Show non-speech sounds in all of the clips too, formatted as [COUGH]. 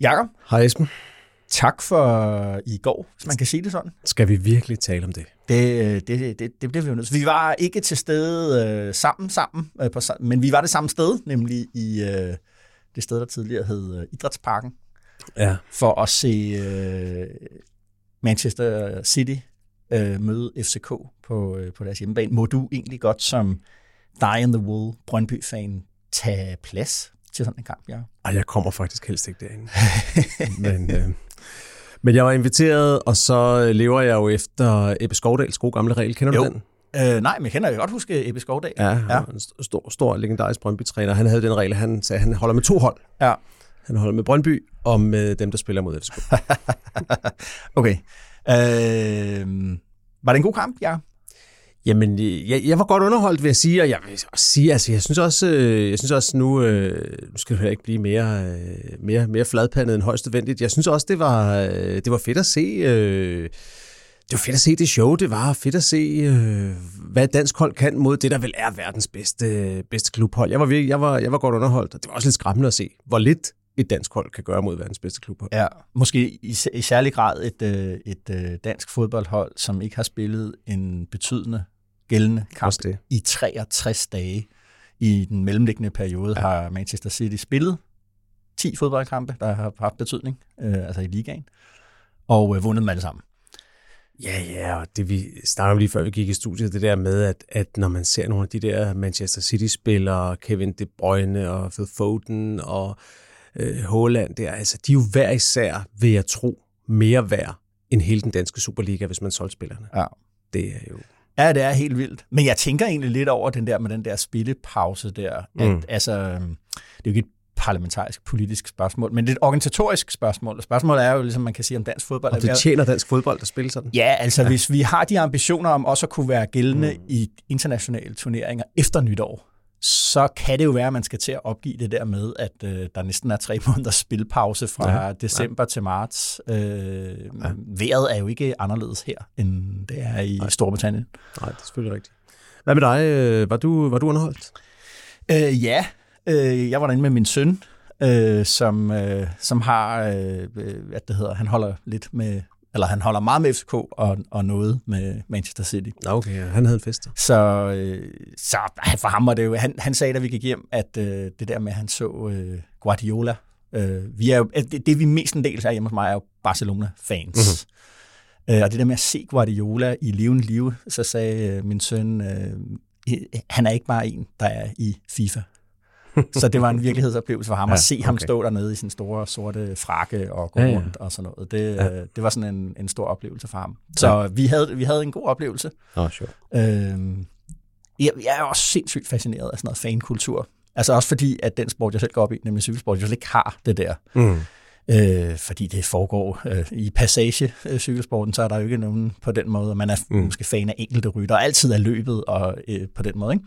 Jakob, Hej Esben. tak for i går, hvis man kan sige det sådan. Skal vi virkelig tale om det? Det, det, det, det bliver vi jo nødt. Vi var ikke til stede øh, sammen, sammen øh, på, men vi var det samme sted, nemlig i øh, det sted, der tidligere hed øh, Idrætsparken, Ja. for at se øh, Manchester City øh, møde FCK på, øh, på deres hjemmebane. Må du egentlig godt som die in the wool Brøndby-fan tage plads til sådan en kamp, ja? Ej, jeg kommer faktisk helst ikke derinde. [LAUGHS] men, øh, men jeg var inviteret, og så lever jeg jo efter Ebbe Skovdals gode gamle regel. Kender Jo. du den? Øh, nej, men jeg kender jo godt huske Ebbe Skovdal. Ja, han Ja. en st- stor, stor legendarisk Brøndby-træner. Han havde den regel, han sagde, at han holder med to hold. ja. Han holder med Brøndby og med dem, der spiller mod FCK. [LAUGHS] Okay. Øh, var det en god kamp, ja? Jamen, øh, jeg, jeg var godt underholdt, vil jeg sige, og jeg vil sige, altså, jeg synes også, øh, jeg synes også nu, øh, nu skal det heller ikke blive mere, mere, mere fladpandet end højst nødvendigt. Jeg synes også, det var, det var fedt at se, det var fedt at se det show, det var fedt at se, hvad dansk hold kan mod det, der vel er verdens bedste, bedste klubhold. Jeg var, virkelig, jeg, var, jeg var godt underholdt, og det var også lidt skræmmende at se, hvor lidt et dansk hold kan gøre mod verdens bedste klubhold. Ja, måske i, i særlig grad et, et dansk fodboldhold, som ikke har spillet en betydende gældende kamp Også det. i 63 dage. I den mellemliggende periode ja. har Manchester City spillet 10 fodboldkampe, der har haft betydning, øh, altså i ligaen, og øh, vundet dem alle sammen. Ja, ja, og det vi snakkede om lige før vi gik i studiet, det der med, at, at når man ser nogle af de der Manchester City-spillere, Kevin De Bruyne og Phil Foden og øh, Haaland, der, altså, de er jo hver især, vil jeg tro, mere værd end hele den danske Superliga, hvis man solgte spillerne. Ja. Det er jo... Ja, det er helt vildt. Men jeg tænker egentlig lidt over den der med den der spillepause der. At, Mm. altså, det er jo ikke et parlamentarisk politisk spørgsmål, men det er et organisatorisk spørgsmål. Og spørgsmålet er jo, ligesom man kan sige om dansk fodbold. Og er det tjener dansk fodbold at spille sådan. Ja, altså ja. hvis vi har de ambitioner om også at kunne være gældende mm. i internationale turneringer efter nytår, så kan det jo være, at man skal til at opgive det der med, at øh, der næsten er tre [LAUGHS] måneders spilpause fra Ja, december ja. til marts. Øh, ja. Vejret er jo ikke anderledes her, end det er i Nej. Storbritannien. Nej, det er selvfølgelig rigtigt. Hvad med dig? Øh, Var du, var du underholdt? Øh, ja, øh, jeg var derinde med min søn, øh, som, øh, som har, øh, øh, hvad det hedder, han holder lidt med, eller han holder meget med FCK og, og noget med Manchester City. Okay, ja, han havde en fest. Så, øh, så for ham var det jo, han, han sagde, da vi gik hjem, at øh, det der med, at han så øh, Guardiola, øh, vi er jo, det, det vi mestendels er hjemme hos mig, er jo Barcelona-fans. Mm-hmm. Øh, og det der med at se Guardiola i levende liv, så sagde øh, min søn, øh, han er ikke bare en, der er i FIFA. [LAUGHS] så det var en virkelighedsoplevelse for ham ja, at se ham okay. stå dernede i sin store sorte frakke og gå Ja, ja, rundt og sådan noget. Det, Ja. ja. det var sådan en, en stor oplevelse for ham. Så ja. vi, havde, vi havde en god oplevelse. Nå, sure. Øhm, jeg, jeg er også sindssygt fascineret af sådan noget fankultur. Altså også fordi, at den sport, jeg selv går op i, nemlig cykelsport, jeg slet ikke har det der. Mm. Øh, fordi det foregår øh, i passage øh, cykelsporten, så er der jo ikke nogen på den måde, og man er mm. måske fan af enkelte rytter, og altid er løbet og, øh, på den måde. Ikke?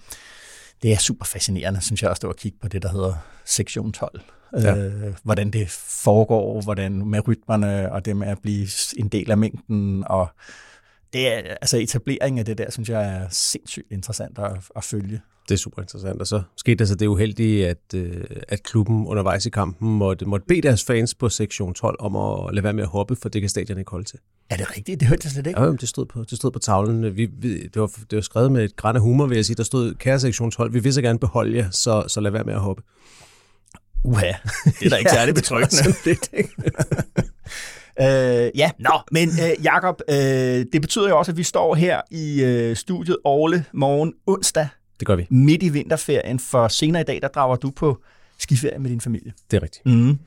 Det er super fascinerende, synes jeg også, det var at kigge på det, der hedder sektion 12. Ja. Øh, hvordan det foregår, hvordan med rytmerne, og det med at blive en del af mængden, og det er, altså etableringen af det der, synes jeg er sindssygt interessant at, at følge. Det er super interessant. Og så skete der så det uheldige, at, øh, at klubben undervejs i kampen måtte, måtte bede deres fans på sektion 12 om at lade være med at hoppe, for det kan stadion ikke holde til. Er det rigtigt? Det hørte jeg slet ikke. Ja, det stod på, det stod på tavlen. Vi, vi, det, var, det var skrevet med et græn af humor, vil jeg sige. Der stod, kære sektion 12, vi vil så gerne beholde jer, så, så lad være med at hoppe. Uha, [LAUGHS] det er da ikke særlig betryggende. Ikke? [LAUGHS] Øh, ja, nå, men øh, Jakob, øh, det betyder jo også, at vi står her i øh, studiet Orle morgen onsdag, Det gør vi. midt i vinterferien, for senere i dag, der drager du på skiferie med din familie. Det er rigtigt. Mm.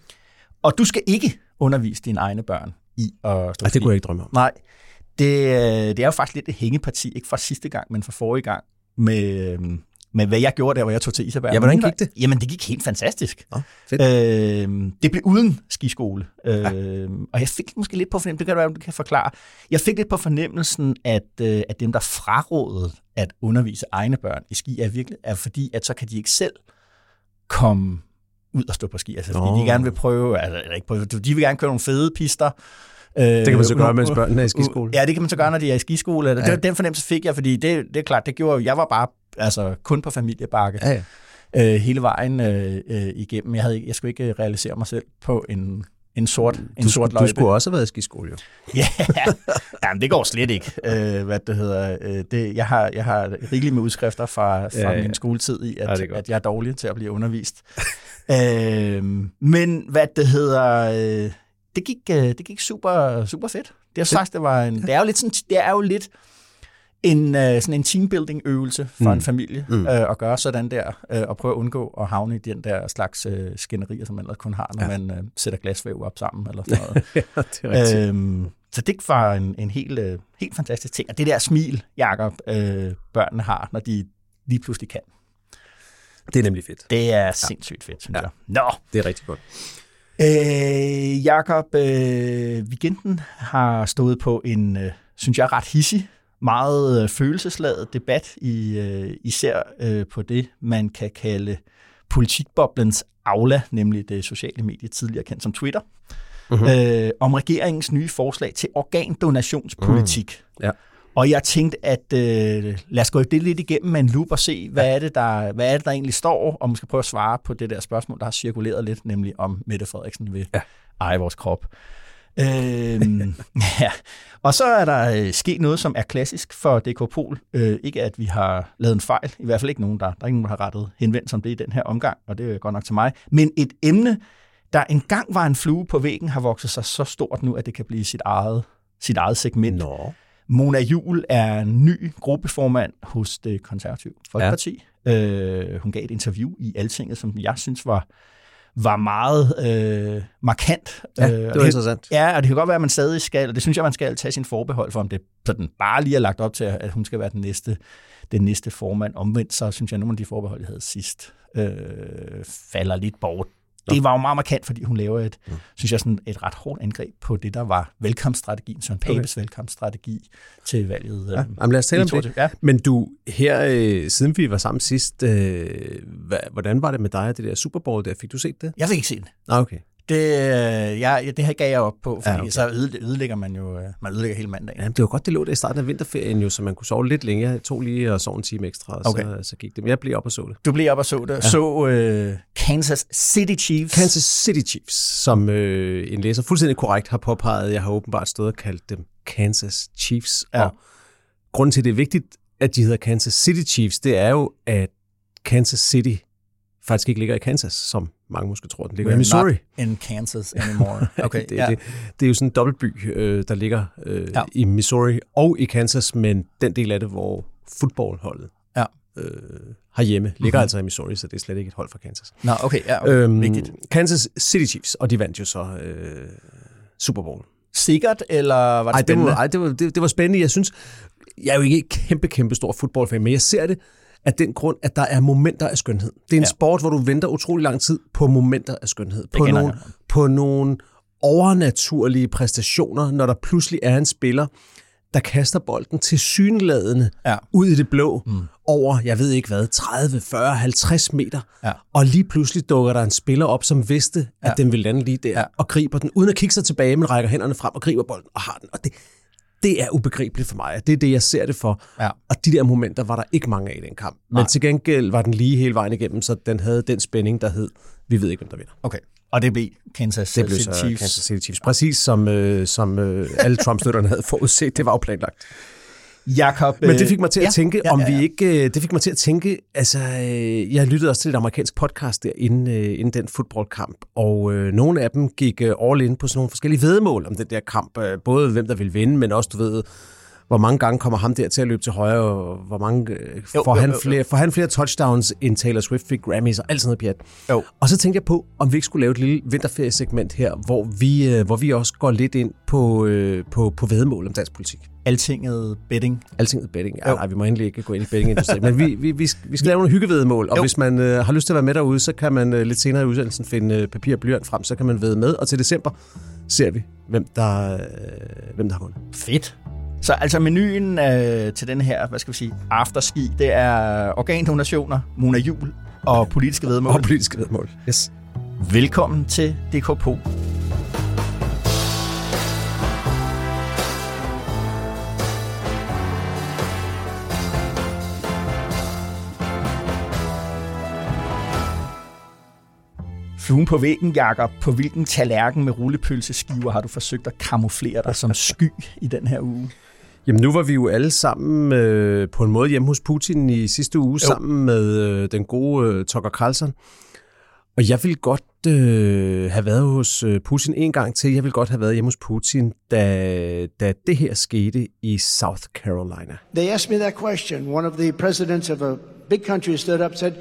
Og du skal ikke undervise dine egne børn i at stå Ej, det kunne jeg ikke drømme om. Nej, det, øh, det er jo faktisk lidt et hængeparti, ikke fra sidste gang, men fra forrige gang, med, med hvad jeg gjorde der, hvor jeg tog til Isabel. Ja, hvordan gik det? Jamen, det gik helt fantastisk. Nå, fedt. Øh, det blev uden skiskole. Øh, ja. Og jeg fik måske lidt på fornemmelsen, det kan være, du kan forklare. Jeg fik lidt på fornemmelsen, at, øh, at dem, der frarådede at undervise egne børn i ski, er virkelig er fordi, at så kan de ikke selv komme ud og stå på ski. Altså, fordi Nå. de gerne vil prøve, altså, eller ikke prøve, de vil gerne køre nogle fede pister. Det kan man så gøre, mens børnene er i skiskole. Ja, det kan man så gøre, når de er i skiskole. Ja. Ja. Den, den fornemmelse fik jeg, fordi det, det er klart, det gjorde jeg var bare altså, kun på familiebakke Ja, ja. øh, hele vejen øh, øh, igennem. Jeg, havde, jeg skulle ikke realisere mig selv på en, en sort, en Du, sort skulle, du løjpe. skulle også have været i skiskole, jo. [LAUGHS] Ja, Jamen, det går slet ikke. Øh, hvad det hedder. Øh, det, jeg, har, jeg har rigeligt med udskrifter fra, fra Ja, ja, ja. min skoletid i, Ja, at, godt. at jeg er dårlig til at blive undervist. øh, men hvad det hedder, øh, det gik, øh, det gik super, super fedt. Det er sagt, det var en, det er jo lidt sådan, det er jo lidt en, øh, sådan en teambuilding øvelse for Mm. en familie Mm. øh, at gøre sådan der, øh, og prøve at undgå at havne i den der slags øh, skænderier, som man ellers kun har, når Ja. ja. man øh, sætter glasvæv op sammen eller sådan noget. [LAUGHS] ja, det er rigtigt. Øhm, så det var en, en helt, øh, helt fantastisk ting. Og det der smil, Jacob, øh, børnene har, når de lige pludselig kan, Det er nemlig fedt. det er sindssygt fedt, synes Ja. ja. jeg. Nå, Det er rigtig godt. Øh, Jacob, øh, weekenden har stået på en, øh, synes jeg, ret hissig, meget øh, følelsesladet debat, i, øh, især øh, på det, man kan kalde politikboblens aula, nemlig det sociale medie, tidligere kendt som Twitter, Mhm. øh, om regeringens nye forslag til organdonationspolitik. Mm. Ja. Og jeg tænkte, at øh, lad os gå det lidt igennem med en loop og se, hvad, er det, der, hvad er det, der egentlig står, og måske prøve at svare på det der spørgsmål, der har cirkuleret lidt, nemlig om Mette Frederiksen vil Ja. eje vores krop. Øhm, [LAUGHS] ja. Og så er der øh, sket noget, som er klassisk for DK Pol. Øh, ikke at vi har lavet en fejl, i hvert fald ikke nogen, der, der er ikke nogen, der har rettet henvendt om det i den her omgang, og det er godt nok til mig. Men et emne, der engang var en flue på væggen, har vokset sig så stort nu, at det kan blive sit eget, sit eget segment. Nå. Mona Jul er ny gruppeformand hos det konservative Folkeparti. Ja. Øh, hun gav et interview i Altinget, som jeg synes var, var meget øh, markant. Ja, Øh, det var interessant. Ja, og det kan godt være, at man stadig skal, og det synes jeg, man skal tage sin forbehold for, om det sådan bare lige er lagt op til, at hun skal være den næste, den næste formand. Omvendt, så synes jeg, at nogle af de forbehold, jeg havde sidst, øh, falder lidt bort. Det var jo meget markant, fordi hun laver et, mm. synes jeg, sådan et ret hårdt angreb på det, der var velkomststrategien, Søren Papes okay. velkomststrategi til valget. Ja, øh, jamen lad os tale om det. 22. Ja. Men du, her, øh, siden vi var sammen sidst, øh, hvordan var det med dig og det der Super Bowl der? Fik du set det? Jeg fik ikke set det. Ah, okay. Det, øh, jeg, det her gav jeg op på, fordi Ja, ja, okay. så øde- ødelægger man jo øh, man ødelægger hele mandagen. Jamen, det var godt, det lå der i starten af vinterferien jo, så man kunne sove lidt længere. Jeg tog lige og sov en time ekstra, og. Okay. så, så gik det. Men jeg blev op og så det. Du blev op og så det. Ja. Så øh, Kansas City Chiefs. Kansas City Chiefs, som øh, en læser fuldstændig korrekt har påpeget. Jeg har åbenbart stået og kaldt dem Kansas Chiefs. Ja. Og grunden til, at det er vigtigt, at de hedder Kansas City Chiefs, det er jo, at Kansas City faktisk ikke ligger i Kansas, som mange måske tror, den ligger i We're Missouri. not in Kansas anymore. [LAUGHS] Okay, det, ja. det, det er jo sådan en dobbeltby, øh, der ligger øh, ja. I Missouri og i Kansas, men den del af det, hvor fodboldholdet Ja. øh, herhjemme ligger mm-hmm. altså i Missouri, så det er slet ikke et hold fra Kansas. Nå, okay, ja, okay. Øhm, vigtigt. Kansas City Chiefs, og de vandt jo så øh, Super Bowl. Sikkert, eller var det Ej, det spændende? var, ej det, var, det, det var spændende. Jeg synes, jeg er jo ikke kæmpe, kæmpe stor fodboldfan, men jeg ser det af den grund, at der er momenter af skønhed. Det er en ja. Sport, hvor du venter utrolig lang tid på momenter af skønhed. På nogle, jeg. på nogle overnaturlige præstationer, når der pludselig er en spiller, der kaster bolden til synladende Ja. ud i det blå mm. over, jeg ved ikke hvad, 30, 40, 50 meter. Ja. Og lige pludselig dukker der en spiller op, som vidste, at Ja. den ville lande lige der. Ja. og griber den, uden at kigge sig tilbage, men rækker hænderne frem og griber bolden og har den. Og det, det er ubegribeligt for mig. Det er det, jeg ser det for. Ja. Og de der momenter var der ikke mange af i den kamp. Men Nej. til gengæld var den lige hele vejen igennem, så den havde den spænding, der hed, vi ved ikke, hvem der vinder. Okay, og det blev Kansas City Chiefs. Kansas City Chiefs. Præcis som, øh, som øh, alle Trump-støtterne havde forudset. Det var jo planlagt. Jakob, Men det fik mig til at ja, tænke, ja, om ja, vi ja. ikke... øh, Det fik mig til at tænke, altså... øh, Jeg lyttede også til et amerikansk podcast der, inden, øh, inden den fodboldkamp, og øh, nogle af dem gik øh, all in på sådan nogle forskellige vedmål om den der kamp. Øh, både hvem der ville vinde, men også, du ved, hvor mange gange kommer ham der til at løbe til højre, og hvor mange øh, Jo, får, jo, han jo, jo. flere, får han flere touchdowns end Taylor Swift fik Grammys og alt sådan noget pjat. Jo. Og så tænkte jeg på, om vi ikke skulle lave et lille vinterferiesegment her, hvor vi, øh, hvor vi også går lidt ind på, øh, på, på vedmål om dansk politik. Altinget betting. Alting er betting. Ja, Jo. nej, vi må endelig ikke gå ind i bettingindustrien. Men vi, vi, vi, skal, vi skal lave nogle hyggevedmål, og Jo. hvis man øh, har lyst til at være med derude, så kan man øh, lidt senere i udsendelsen finde øh, papir og blyant frem, så kan man ved med. Og til december ser vi, hvem der, øh, hvem der har vundet. Fedt. Så altså menuen øh, til den her, hvad skal vi sige, afterski, det er organdonationer, Mona Jul og politiske vedmål. Og politiske vedmål. Yes. Velkommen til DKP. Fluen på væggen, Jakob. På hvilken tallerken med rullepølseskiver har du forsøgt at kamuflere dig som sky i den her uge? Jamen nu var vi jo alle sammen øh, på en måde hjemme hos Putin i sidste uge, jo. sammen med øh, den gode øh, Tucker Carlson. Og jeg ville godt øh, have været hos øh, Putin en gang til. Jeg ville godt have været hjemme hos Putin, da, da det her skete i South Carolina. They asked me that question. One of the presidents of a big country stood up and said,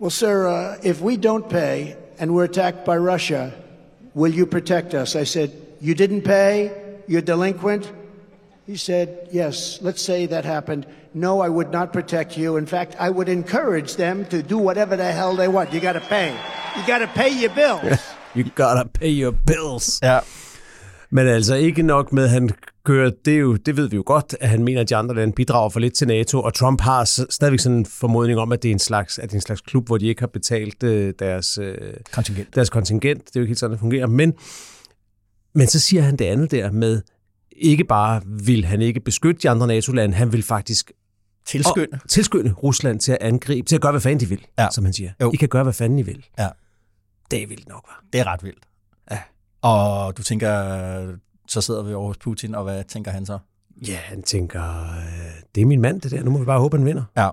Well, sir, uh, if we don't pay and we're attacked by Russia, will you protect us? I said, You didn't pay? You're delinquent? He said, Yes, let's say that happened. No, I would not protect you. In fact, I would encourage them to do whatever the hell they want. You got to pay. You got to pay your bills. You gotta pay your bills. Ja, Men altså ikke nok med, at han kører, det, jo, det ved vi jo godt, at han mener, at de andre lande bidrager for lidt til NATO, og Trump har stadigvæk sådan en formodning om, at det er en slags, at det er en slags klub, hvor de ikke har betalt øh, deres, øh, kontingent. deres kontingent. Det er jo ikke helt sådan, det fungerer. Men, men så siger han det andet der med, ikke bare vil han ikke beskytte de andre NATO-lande, han vil faktisk Tilskynde. og tilskynde Rusland til at angribe, til at gøre, hvad fanden de vil, Ja. som han siger. Jo. I kan gøre, hvad fanden I vil. Ja. Det er vildt nok, var. Det er ret vildt. Ja. Og du tænker, så sidder vi over hos Putin, og hvad tænker han så? Ja, han tænker, øh, det er min mand, det der. Nu må vi bare håbe, han vinder. Ja.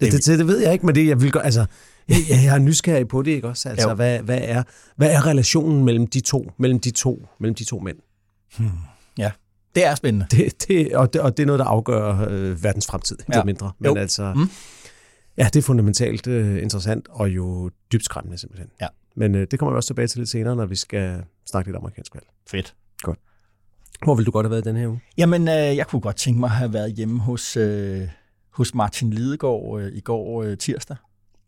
Det, det, det, det ved jeg ikke, men det, jeg vil godt, altså, jeg, jeg er nysgerrig på det, ikke også? Altså, Jo. hvad, hvad, er, hvad er relationen mellem de to, mellem de to, mellem de to mænd? Ja, det er spændende. Det, det, og, det, og det er noget, der afgør øh, verdens fremtid, Ja. ja. mindre. Men Jo. altså, Mm. ja, det er fundamentalt øh, interessant, og jo dybt skræmmende simpelthen. Ja. Men øh, det kommer vi også tilbage til lidt senere, når vi skal snakke lidt amerikansk valg. Fedt. Hvor vil du godt have været den her uge? Jamen, øh, jeg kunne godt tænke mig at have været hjemme hos, øh, hos Martin Lidegaard øh, i går øh, tirsdag.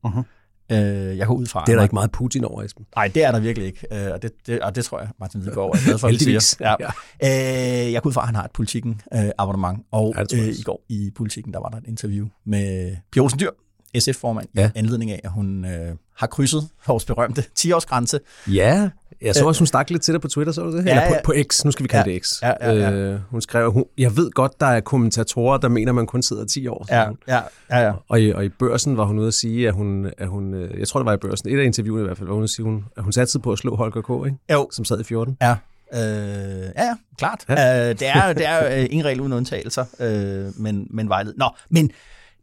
Mhm. Øh, jeg går ud fra... Det er der ikke meget Putin over, Esben. Nej, det er der virkelig ikke. Øh, og, det, det, og det tror jeg, Martin Lidegaard er glad for, at siger. Ja. Øh, jeg går ud fra, at han har et politikken øh, abonnement. Og Ja, øh, i går i politikken, der var der et interview med Pia Olsen Dyr, SF-formand, ja. Ja. i anledning af, at hun øh, har krydset vores berømte 10-årsgrænse. Ja, jeg så også, hun stak lidt til dig på Twitter, så du det? Ja, Eller på, ja. på X, nu skal vi kalde Ja, det X. ja, ja, ja. Øh, hun skrev, hun, jeg ved godt, der er kommentatorer, der mener, man kun sidder 10 år. Ja, ja, ja. ja. Og i, og i børsen var hun ude at sige, at hun, at hun, øh, jeg tror det var i børsen, et af interviewene i hvert fald, var hun at sige, hun, at hun satte på at slå Holger K., ikke? Jo, som sad i 14. Ja, øh, ja, ja, klart. Ja. Øh, det er, det er øh, ingen regel uden undtagelser, øh, men, men vejled. Nå, men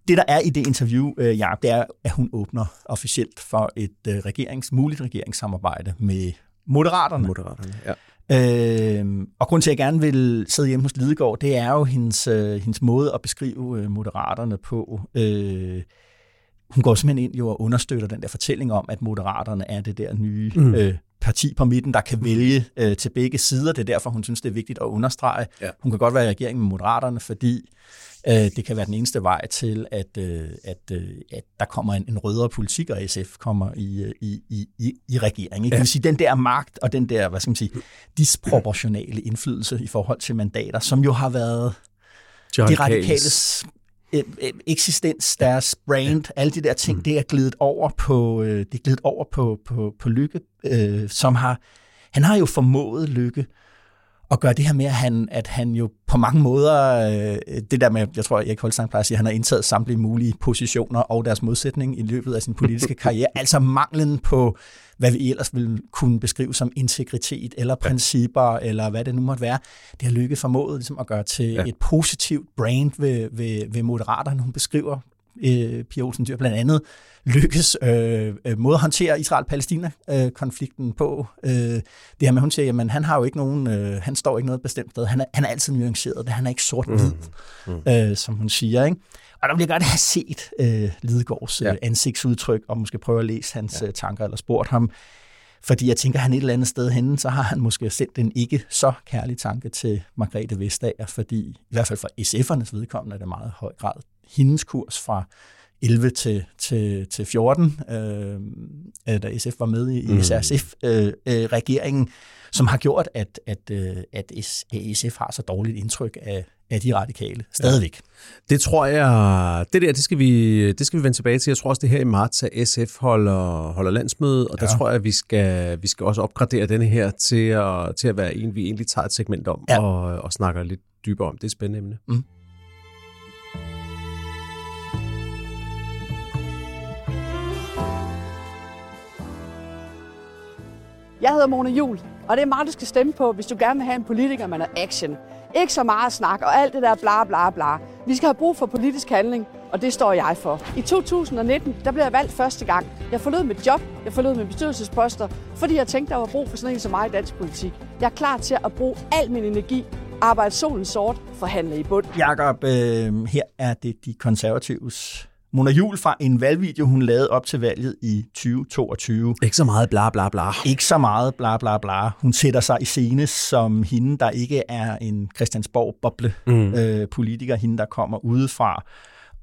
det, der er i det interview, øh, Jacob, det er, at hun åbner officielt for et øh, regerings, muligt regeringssamarbejde med Moderaterne. Moderaterne, ja. Øh, og grund til, at jeg gerne vil sidde hjemme hos Lidegaard, det er jo hendes, øh, hendes måde at beskrive øh, Moderaterne på. Øh, hun går simpelthen ind jo og understøtter den der fortælling om, at Moderaterne er det der nye mm. øh, parti på midten, der kan vælge øh, til begge sider. Det er derfor, hun synes, det er vigtigt at understrege. Ja. Hun kan godt være i regering med Moderaterne, fordi det kan være den eneste vej til, at, øh, at, øh, at der kommer en, en rødere politik, og SF kommer i, øh, i, i, i, i regering. Ikke? Det vil sige, den der magt og den der, hvad skal man sige, disproportionale indflydelse i forhold til mandater, som jo har været de radikales øh, øh, eksistens, deres brand, alle de der ting, det er glidet over på, øh, det er glidet over på, på, på Lykke, øh, som har, han har jo formået Lykke at gøre det her med, at han, at han jo på mange måder, øh, det der med, jeg tror, Erik Holstein plejer at sige, at han har indtaget samtlige mulige positioner og deres modsætning i løbet af sin politiske karriere, [LAUGHS] altså manglen på, hvad vi ellers ville kunne beskrive som integritet eller principper, eller hvad det nu måtte være. Det har Lykke formået ligesom, at gøre til ja. et positivt brand ved, ved, ved Moderaterne. Hun beskriver øh, Pia Olsen Dyr, blandt andet lykkes øh, øh, måde at håndtere Israel-Palæstina-konflikten på. Øh, det her med, hun siger, at han har jo ikke nogen, øh, han står ikke noget bestemt sted. Han er, han er altid nuanceret. Han er ikke sort-hvid, mm. mm. øh, som hun siger. Ikke? Og der vil jeg godt have set øh, Lidegaards ja. øh, ansigtsudtryk, og måske prøve at læse hans ja. øh, tanker, eller spurgt ham, fordi jeg tænker, at han et eller andet sted henne, så har han måske sendt en ikke så kærlig tanke til Margrethe Vestager, fordi i hvert fald for SF'ernes vedkommende er det meget høj grad hendes kurs fra 11 til, til, til 14, øh, da SF var med i, mm. SRSF-regeringen, øh, øh, som har gjort, at, at, øh, at SF har så dårligt indtryk af, af de radikale stadigvæk. Ja. Det tror jeg, det der, det skal, vi, det skal vi vende tilbage til. Jeg tror også, det her i marts, at SF holder, holder landsmøde, og ja. der tror jeg, at vi skal, vi skal også opgradere denne her til at, til at være en, vi egentlig tager et segment om ja. og, og snakker lidt dybere om. Det er et spændende emne. Mm. Jeg hedder Mona Jul, og det er mig, du skal stemme på, hvis du gerne vil have en politiker med noget action. Ikke så meget snak og alt det der bla bla bla. Vi skal have brug for politisk handling, og det står jeg for. I 2019, der blev jeg valgt første gang. Jeg forlod mit job, jeg forlod min bestyrelsesposter, fordi jeg tænkte, der var brug for sådan en som mig i dansk politik. Jeg er klar til at bruge al min energi, arbejde solen sort, forhandle i bund. Jakob, øh, her er det de konservatives Mona Jul fra en valgvideo, hun lavede op til valget i 2022. Ikke så meget bla bla bla. Ikke så meget bla bla bla. Hun sætter sig i scene som hende, der ikke er en Christiansborg-boble mm. øh, hende der kommer udefra,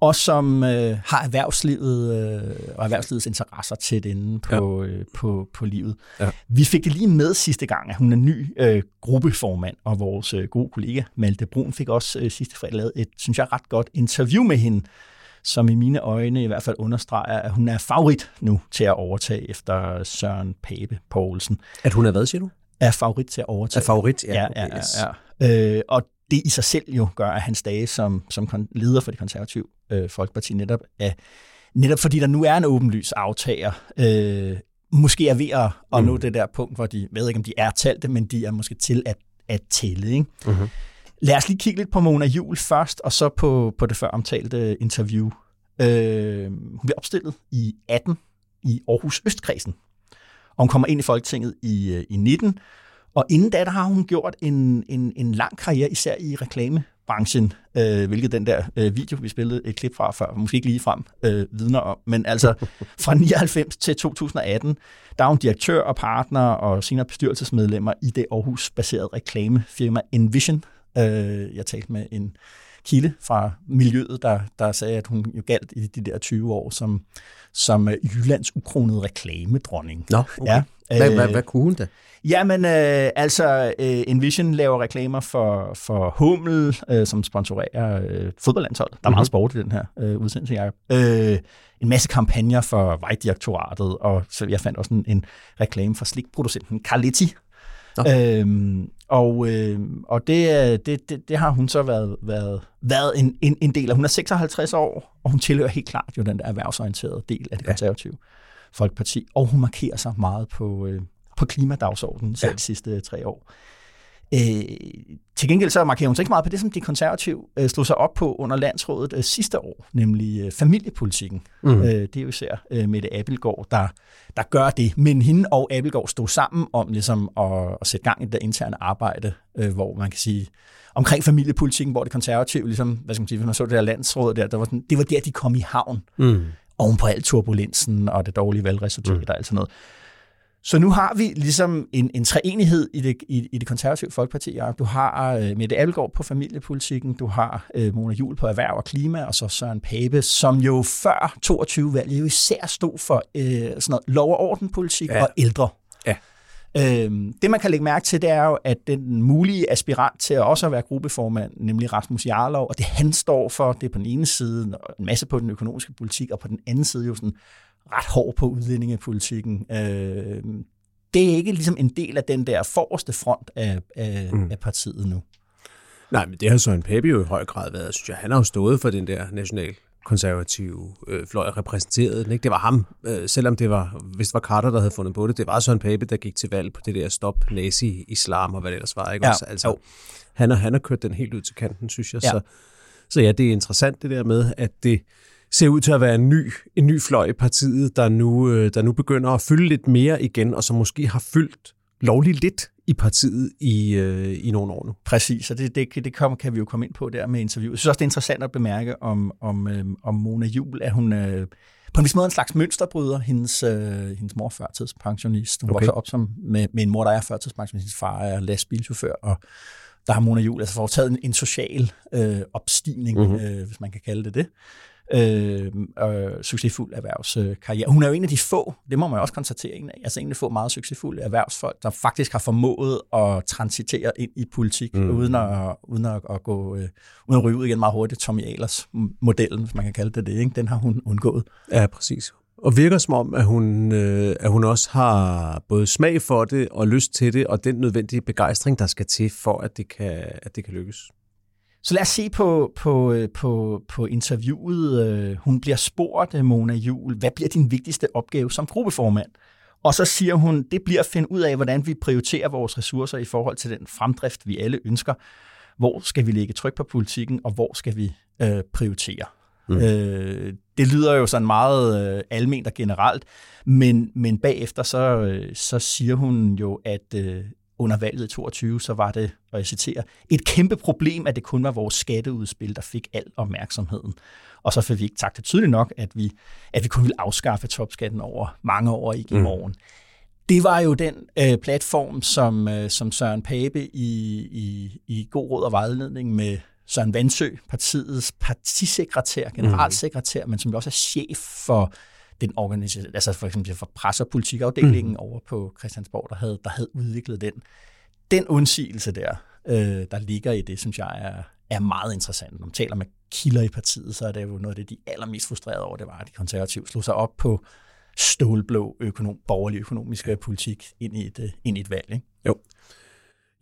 og som øh, har erhvervslivet øh, og erhvervslivets interesser tæt inde på, ja. øh, på, på livet. Ja. Vi fik det lige med sidste gang, at hun er ny øh, gruppeformand, og vores øh, gode kollega Malte Brun fik også øh, sidste fredag lavet et, synes jeg, ret godt interview med hende, som i mine øjne i hvert fald understreger, at hun er favorit nu til at overtage efter Søren Pape Poulsen. At hun er hvad, siger du? Er favorit til at overtage. Er favorit, ja. ja, ja, ja, ja. Øh, og det i sig selv jo gør, at hans dage som, som leder for det konservative øh, Folkeparti netop er, netop fordi der nu er en åbenlys aftager, øh, måske er ved at, at mm. nå det der punkt, hvor de, ved ikke om de er talte, men de er måske til at, at tælle. Ikke? Mm-hmm. Lad os lige kigge lidt på Mona Jul først, og så på, på det før omtalte interview. Øh, hun bliver opstillet i 18 i Aarhus Østkredsen, og hun kommer ind i Folketinget i, øh, i 19. Og inden da, der har hun gjort en, en, en lang karriere, især i reklamebranchen, øh, hvilket den der øh, video, vi spillede et klip fra før, måske ikke lige frem, øh, vidner om. Men altså [LAUGHS] fra 99 til 2018, der er hun direktør og partner og senere bestyrelsesmedlemmer i det Aarhus-baserede reklamefirma Envision, Øh, jeg talte med en kilde fra miljøet, der, der sagde, at hun jo galt i de der 20 år som, som øh, Jyllands ukronede reklamedronning. Nå, okay. ja. Hvad, hvad, hvad kunne hun da? Jamen, øh, altså, øh, Envision laver reklamer for, for Hummel, øh, som sponsorerer øh, fodboldlandshold. Der er mm-hmm. meget sport i den her øh, udsendelse, Jacob. Øh, en masse kampagner for Vejdirektoratet, og så jeg fandt også en, en reklame for slikproducenten Carletti, Øhm, og øh, og det, det, det, det har hun så været, været, været en, en, en del af. Hun er 56 år, og hun tilhører helt klart jo den der erhvervsorienterede del af det konservative ja. Folkeparti. Og hun markerer sig meget på, øh, på klimadagsordenen selv ja. de sidste tre år. Øh, til gengæld så markerer hun sig ikke meget på det, som de konservative øh, slog sig op på under landsrådet øh, sidste år, nemlig øh, familiepolitikken. Mm. Øh, det er jo især øh, Mette Abelgaard, der, der gør det. Men hende og Abelgaard stod sammen om ligesom, at, at sætte gang i det interne arbejde, øh, hvor man kan sige, omkring familiepolitikken, hvor det konservative, ligesom, hvad skal man sige, hvis man så det der landsråd der, der var sådan, det var der, de kom i havn. Mm. Oven på al turbulensen og det dårlige valgresultat mm. og alt sådan noget. Så nu har vi ligesom en, en treenighed i det, i, i det konservative folkeparti. Ja. Du har uh, Mette Abelgaard på familiepolitikken, du har uh, Mona Jul på erhverv og klima, og så Søren Pape, som jo før 22-valget jo især stod for uh, sådan noget lov- og ordenpolitik ja. og ældre. Ja. Øhm, det man kan lægge mærke til, det er jo, at den mulige aspirant til at også at være gruppeformand, nemlig Rasmus Jarlov, og det han står for, det er på den ene side en masse på den økonomiske politik, og på den anden side jo sådan ret hård på udlændingepolitikken. Øh, det er ikke ligesom en del af den der forreste front af, af, mm. af partiet nu. Nej, men det har Søren Pape jo i høj grad været, synes jeg. Han har jo stået for den der national konservative øh, fløj repræsenteret den. Ikke? Det var ham, øh, selvom det var, hvis det var Carter, der havde fundet på det, det var Søren Pape, der gik til valg på det der stop nazi-islam og hvad det ellers var. Ikke? Ja. Også, altså, han, har, han har kørt den helt ud til kanten, synes jeg. Ja. Så, så ja, det er interessant det der med, at det, ser ud til at være en ny, en ny fløj i partiet, der nu, øh, der nu begynder at fylde lidt mere igen, og som måske har fyldt lovligt lidt i partiet i, øh, i nogle år nu. Præcis, og det, det, det kom, kan vi jo komme ind på der med interviewet. Jeg synes også, det er interessant at bemærke om, om, øh, om Mona Jul, at hun øh, på en vis måde en slags mønsterbryder. Hendes, øh, hendes mor er førtidspensionist. Hun okay. vokser op som, med, med en mor, der er førtidspensionist. Hendes far er lastbilchauffør, og der har Mona Jul altså foretaget en, en social øh, opstigning, mm-hmm. øh, hvis man kan kalde det det øh, øh, succesfuld erhvervskarriere. Hun er jo en af de få, det må man også konstatere, en af, altså en af de få meget succesfulde erhvervsfolk, der faktisk har formået at transitere ind i politik, mm. uden, at, uden at, at gå øh, uden at ryge ud igen meget hurtigt. Tommy Ahlers modellen, hvis man kan kalde det det, ikke? den har hun undgået. Ja, præcis. Og virker som om, at hun, øh, at hun også har både smag for det og lyst til det, og den nødvendige begejstring, der skal til for, at det kan, at det kan lykkes. Så lad os se på, på, på, på interviewet. Øh, hun bliver spurgt, øh, Mona Jul, hvad bliver din vigtigste opgave som gruppeformand? Og så siger hun, det bliver at finde ud af, hvordan vi prioriterer vores ressourcer i forhold til den fremdrift, vi alle ønsker. Hvor skal vi lægge tryk på politikken, og hvor skal vi øh, prioritere? Mm. Øh, det lyder jo sådan meget øh, alment og generelt, men, men bagefter så, øh, så siger hun jo, at øh, under valget i 22, så var det, og jeg citerer, et kæmpe problem, at det kun var vores skatteudspil, der fik al opmærksomheden. Og så fik vi ikke sagt det tydeligt nok, at vi, at vi kun ville afskaffe topskatten over mange år i mm. morgen. Det var jo den øh, platform, som, øh, som Søren Pape i, i, i god råd og vejledning med Søren Vandsø, partiets partisekretær, generalsekretær, mm. men som også er chef for den organisation, altså for eksempel for presse- og politikafdelingen mm. over på Christiansborg, der havde, der havde udviklet den. Den undsigelse der, øh, der ligger i det, synes jeg er, er meget interessant. Når man taler med kilder i partiet, så er det jo noget af det, de allermest frustrerede over, det var, at de konservative slog sig op på stålblå økonom, borgerlig økonomisk politik ind i et, øh, ind i et valg. Ikke? Jo.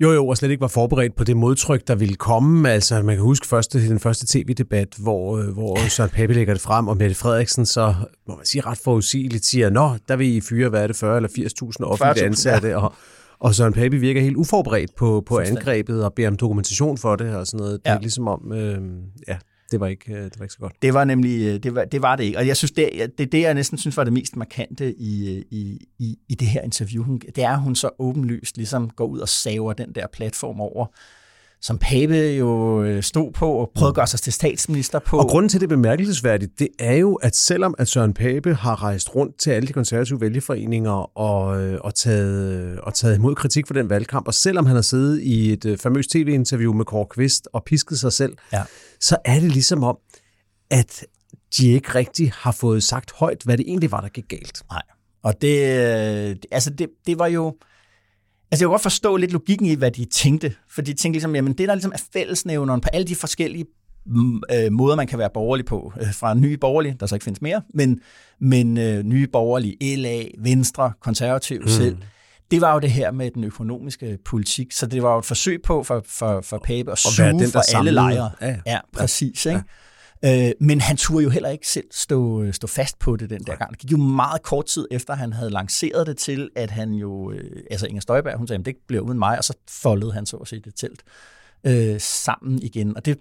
Jo, jo, og slet ikke var forberedt på det modtryk, der ville komme. Altså, man kan huske første, den første tv-debat, hvor, øh, hvor Søren Pape lægger det frem, og Mette Frederiksen så, må man sige, ret forudsigeligt siger, nå, der vil I fyre, hvad er det, 40 eller 80.000 offentlige ansatte, ja. og, og Søren Pape virker helt uforberedt på, på angrebet og beder om dokumentation for det og sådan noget. Det er ligesom om, øh, ja, det var ikke, øh, det var ikke så godt. Det var nemlig, øh, det var, det var det ikke. Og jeg synes, det, det, det jeg næsten synes var det mest markante i, øh, i, i, i det her interview, hun, det er, at hun så åbenlyst ligesom går ud og saver den der platform over, som Pape jo stod på og prøvede at gøre sig til statsminister på. Og grunden til det bemærkelsesværdigt, det er jo, at selvom at Søren Pape har rejst rundt til alle de konservative vælgeforeninger og, og, taget, og taget imod kritik for den valgkamp, og selvom han har siddet i et famøst tv-interview med Kåre Kvist og pisket sig selv, ja så er det ligesom om, at de ikke rigtig har fået sagt højt, hvad det egentlig var, der gik galt. Nej, og det, altså det, det var jo... Altså jeg kan godt forstå lidt logikken i, hvad de tænkte, for de tænkte ligesom, jamen det der ligesom er fællesnævneren på alle de forskellige mm, øh, måder, man kan være borgerlig på, øh, fra nye borgerlige, der så ikke findes mere, men, men øh, nye borgerlige, LA, Venstre, Konservativ mm. selv, det var jo det her med den økonomiske politik. Så det var jo et forsøg på for, for, for Pape at suge den, for alle lejre. Ja, ja præcis. Ja. Øh, men han turde jo heller ikke selv stå, stå fast på det den der gang. Det gik jo meget kort tid efter, han havde lanceret det til, at han jo, øh, altså Inger Støjberg, hun sagde, at det bliver uden mig, og så foldede han så at sige det telt øh, sammen igen. Og det,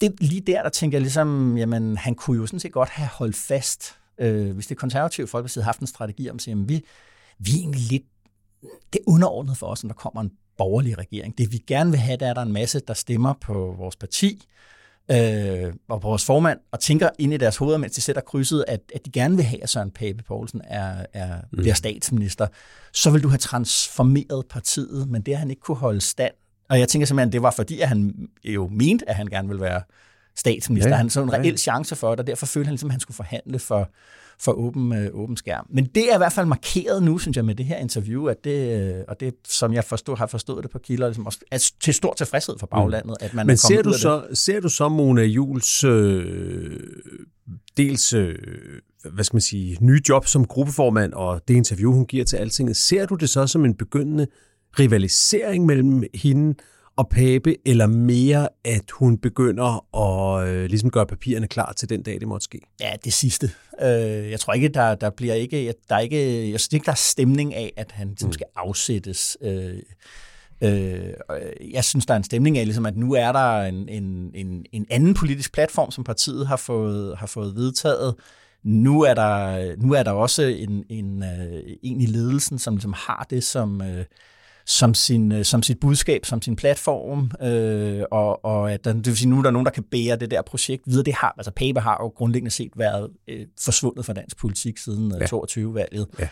det lige der, der tænker jeg ligesom, jamen han kunne jo sådan set godt have holdt fast, øh, hvis det konservative folkeparti havde haft en strategi om at sige, jamen, vi, vi er egentlig lidt det er underordnet for os, når der kommer en borgerlig regering. Det vi gerne vil have, det er, at der er en masse, der stemmer på vores parti øh, og på vores formand, og tænker ind i deres hoveder, mens de sætter krydset, at, at de gerne vil have, at Søren Pape Poulsen er, er, mm. bliver statsminister. Så vil du have transformeret partiet, men det har han ikke kunne holde stand. Og jeg tænker simpelthen, det var fordi, at han jo mente, at han gerne ville være statsminister. Ja, han så en reel ja. chance for det, og derfor følte han ligesom, at han skulle forhandle for, for åben, øh, åben skærm. Men det er i hvert fald markeret nu, synes jeg, med det her interview, at det, øh, og det, som jeg forstod, har forstået det på kilder, ligesom også, er til stor tilfredshed for baglandet, mm. at man Men er ser du, så, det. ser du så Mona Jules øh, dels, øh, hvad skal man sige, nye job som gruppeformand, og det interview, hun giver til Altinget, ser du det så som en begyndende rivalisering mellem hende og Pape, eller mere, at hun begynder at øh, ligesom gøre papirerne klar til den dag, det måtte ske? Ja, det sidste. Øh, jeg tror ikke, der, der bliver ikke, der er ikke, jeg synes ikke, der er stemning af, at han ligesom mm. skal afsættes. Øh, Øh, jeg synes, der er en stemning af, ligesom, at nu er der en, en, en, en anden politisk platform, som partiet har fået, har fået vedtaget. Nu er der, nu er der også en, en, en i ledelsen, som ligesom har det som, som, sin, som sit budskab, som sin platform, øh, og, og at der, det vil sige, nu er der nogen, der kan bære det der projekt videre. Det har, altså Pape har jo grundlæggende set været øh, forsvundet fra dansk politik siden ja. 22-valget. Ja.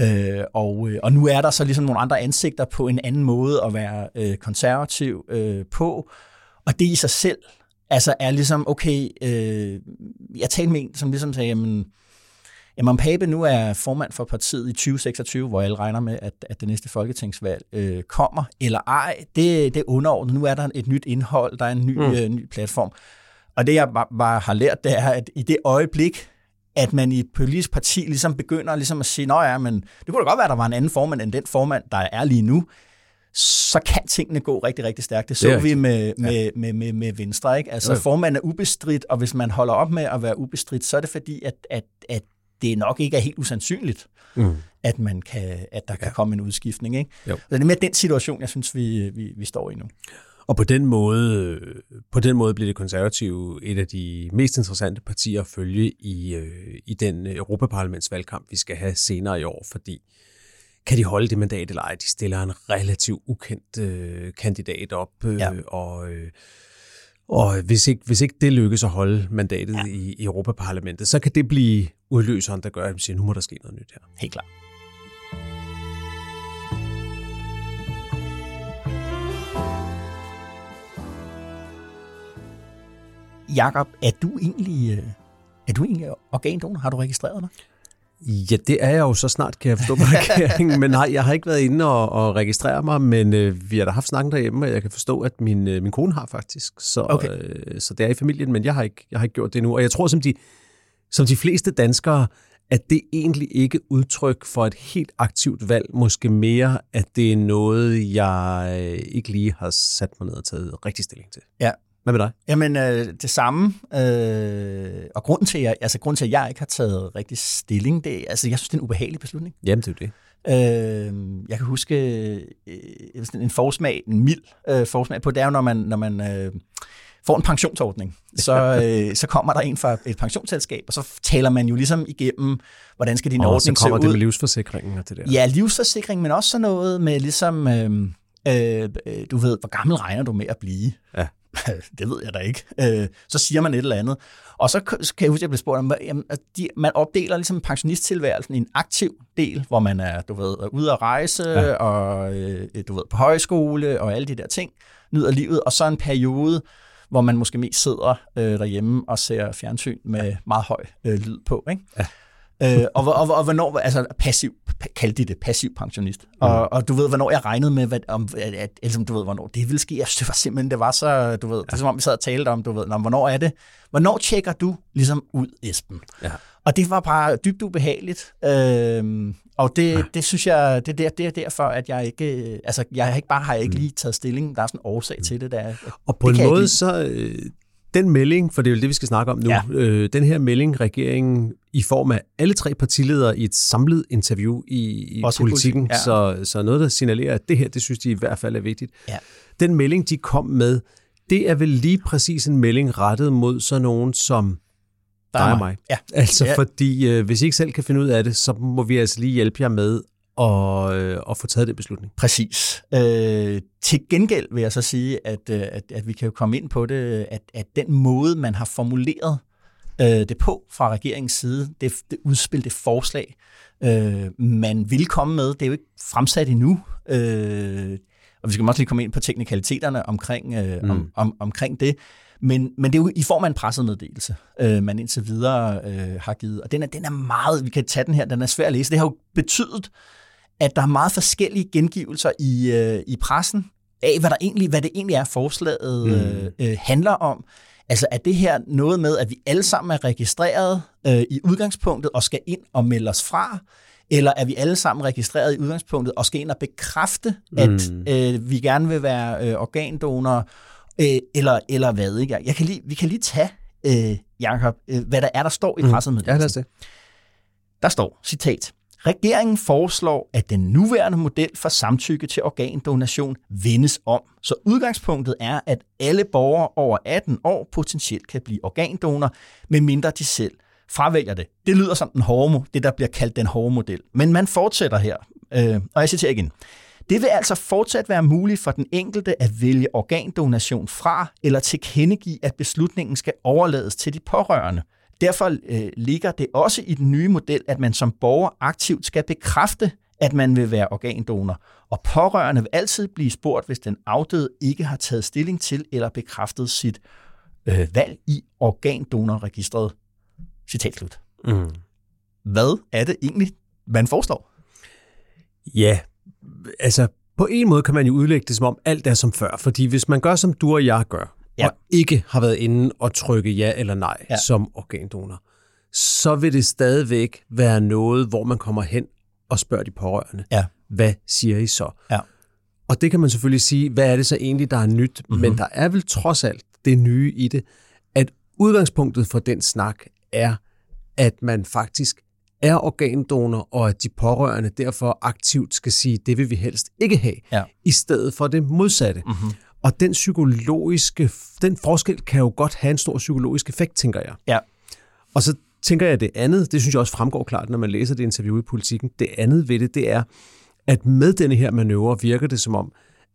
Øh, og, og nu er der så ligesom nogle andre ansigter på en anden måde at være øh, konservativ øh, på, og det i sig selv altså er ligesom, okay, øh, jeg talte med en, som ligesom sagde, jamen, jamen Pape nu er formand for partiet i 2026, hvor alle regner med, at, at det næste folketingsvalg øh, kommer, eller ej, det, det er underordnet. Nu er der et nyt indhold, der er en ny, mm. øh, ny platform. Og det, jeg bare, bare har lært, det er, at i det øjeblik, at man i et politisk parti ligesom begynder ligesom at sige, nå ja, men det kunne da godt være, at der var en anden formand end den formand, der er lige nu, så kan tingene gå rigtig, rigtig stærkt. Det så det vi med, med, ja. med, med, med Venstre. Ikke? Altså, formanden er ubestridt, og hvis man holder op med at være ubestridt, så er det fordi, at, at, at det nok ikke er helt usandsynligt, mm. at, man kan, at der ja. kan komme en udskiftning. Ikke? Jo. Så det er mere den situation, jeg synes, vi, vi, vi står i nu. Og på den måde, på den måde bliver det konservative et af de mest interessante partier at følge i, øh, i den Europaparlamentsvalgkamp, vi skal have senere i år, fordi kan de holde det mandat eller ej? De stiller en relativt ukendt øh, kandidat op, øh, ja. og, øh, og hvis ikke, hvis ikke det lykkes at holde mandatet ja. i, i Europaparlamentet, så kan det blive udløseren, der gør, at de siger, nu må der ske noget nyt her. Helt klart. Jakob, er du egentlig, øh, er du egentlig organdonor? Har du registreret dig? Ja, det er jeg jo så snart, kan jeg forstå på [LAUGHS] regeringen. men nej, jeg har ikke været inde og, og registrere mig, men øh, vi har da haft snakken derhjemme, og jeg kan forstå, at min, øh, min kone har faktisk. Så, okay. øh, så det er i familien, men jeg har ikke, jeg har ikke gjort det endnu. Og jeg tror, som de, som de fleste danskere, at det egentlig ikke udtryk for et helt aktivt valg, måske mere, at det er noget, jeg øh, ikke lige har sat mig ned og taget rigtig stilling til. Ja, hvad med dig? Jamen, øh, det samme. Øh, og grunden til, at, altså, grunden til, at jeg ikke har taget rigtig stilling, det altså, jeg synes, det er en ubehagelig beslutning. Jamen, det er det. Øh, jeg kan huske øh, en forsmag, en mild øh, forsmag på, det er jo, når man, når man øh, får en pensionsordning. Så, øh, så kommer der en fra et pensionsselskab, og så taler man jo ligesom igennem, hvordan skal din og ordning se ud. så kommer det med livsforsikringen og det der. Ja, livsforsikring, men også sådan noget med ligesom... Øh, øh, du ved, hvor gammel regner du med at blive? Ja. [LAUGHS] det ved jeg da ikke. Øh, så siger man et eller andet. Og så kan jeg huske, at jeg blev spurgt om, at de, man opdeler ligesom pensionisttilværelsen i en aktiv del, hvor man er, du ved, er ude at rejse, ja. og øh, du ved, på højskole, og alle de der ting, nyder livet, og så en periode, hvor man måske mest sidder øh, derhjemme og ser fjernsyn med meget høj øh, lyd på. Ikke? Ja. Øh, og, og, og, hvornår, altså passiv, kaldte de det, passiv pensionist. Mm. Og, og du ved, hvornår jeg regnede med, hvad, om, at, at, altså, du ved, hvornår det ville ske. Jeg synes, det var simpelthen, det var så, du ved, ja. det er som om vi sad og talte om, du ved, når, hvornår er det? Hvornår tjekker du ligesom ud, Esben? Ja. Og det var bare dybt ubehageligt. Øh, og det, ja. det synes jeg, det er, der, det er derfor, at jeg ikke, altså jeg har ikke bare har jeg ikke mm. lige taget stilling. Der er sådan en årsag mm. til det der. Og på en måde så, øh, den melding, for det er jo det, vi skal snakke om nu, ja. øh, den her melding, regeringen i form af alle tre partiledere i et samlet interview i, i politikken, ja. så, så noget, der signalerer, at det her, det synes de i hvert fald er vigtigt. Ja. Den melding, de kom med, det er vel lige præcis en melding rettet mod sådan nogen som dig og mig. Ja. Altså ja. fordi, øh, hvis I ikke selv kan finde ud af det, så må vi altså lige hjælpe jer med og, øh, og få taget den beslutning. Præcis. Øh, til gengæld vil jeg så sige, at, øh, at, at vi kan jo komme ind på det, at, at den måde, man har formuleret øh, det på fra regeringens side, det, det udspil, det forslag, øh, man vil komme med, det er jo ikke fremsat endnu. Øh, og vi skal også lige komme ind på teknikaliteterne omkring, øh, mm. om, om, omkring det. Men, men det er jo i form af en pressemeddelelse, øh, man indtil videre øh, har givet. Og den er, den er meget, vi kan tage den her, den er svær at læse. Det har jo betydet, at der er meget forskellige gengivelser i, øh, i pressen af, hvad, der egentlig, hvad det egentlig er, forslaget mm. øh, øh, handler om. Altså er det her noget med, at vi alle sammen er registreret øh, i udgangspunktet og skal ind og melde os fra? Eller er vi alle sammen registreret i udgangspunktet og skal ind og bekræfte, at mm. øh, vi gerne vil være øh, organdonorer? Øh, eller, eller hvad? Ikke? Jeg kan lige, vi kan lige tage, øh, Jacob, øh, hvad der er, der står i pressemeddelelsen. Mm. Ja, lad os det. Der står, citat, Regeringen foreslår, at den nuværende model for samtykke til organdonation vendes om, så udgangspunktet er, at alle borgere over 18 år potentielt kan blive organdonor, medmindre de selv fravælger det. Det lyder som den hårde, det der bliver kaldt den hårde model. Men man fortsætter her, øh, og jeg citerer igen. Det vil altså fortsat være muligt for den enkelte at vælge organdonation fra eller tilkendegive, at beslutningen skal overlades til de pårørende. Derfor øh, ligger det også i den nye model, at man som borger aktivt skal bekræfte, at man vil være organdonor, og pårørende vil altid blive spurgt, hvis den afdøde ikke har taget stilling til eller bekræftet sit øh, valg i organdonorregistret. Citat slut. Mm. Hvad er det egentlig, man forestår? Ja, altså på en måde kan man jo udlægge det som om alt er som før, fordi hvis man gør som du og jeg gør, ja. og ikke har været inde og trykke ja eller nej ja. som organdonor, så vil det stadigvæk være noget, hvor man kommer hen og spørger de pårørende, ja. hvad siger I så? Ja. Og det kan man selvfølgelig sige, hvad er det så egentlig, der er nyt? Mm-hmm. Men der er vel trods alt det nye i det, at udgangspunktet for den snak er, at man faktisk er organdonor, og at de pårørende derfor aktivt skal sige, det vil vi helst ikke have, ja. i stedet for det modsatte. Mm-hmm. Og den psykologiske, den forskel kan jo godt have en stor psykologisk effekt, tænker jeg. Ja. Og så tænker jeg det andet, det synes jeg også fremgår klart, når man læser det interview i politikken, det andet ved det, det er, at med denne her manøvre virker det som om,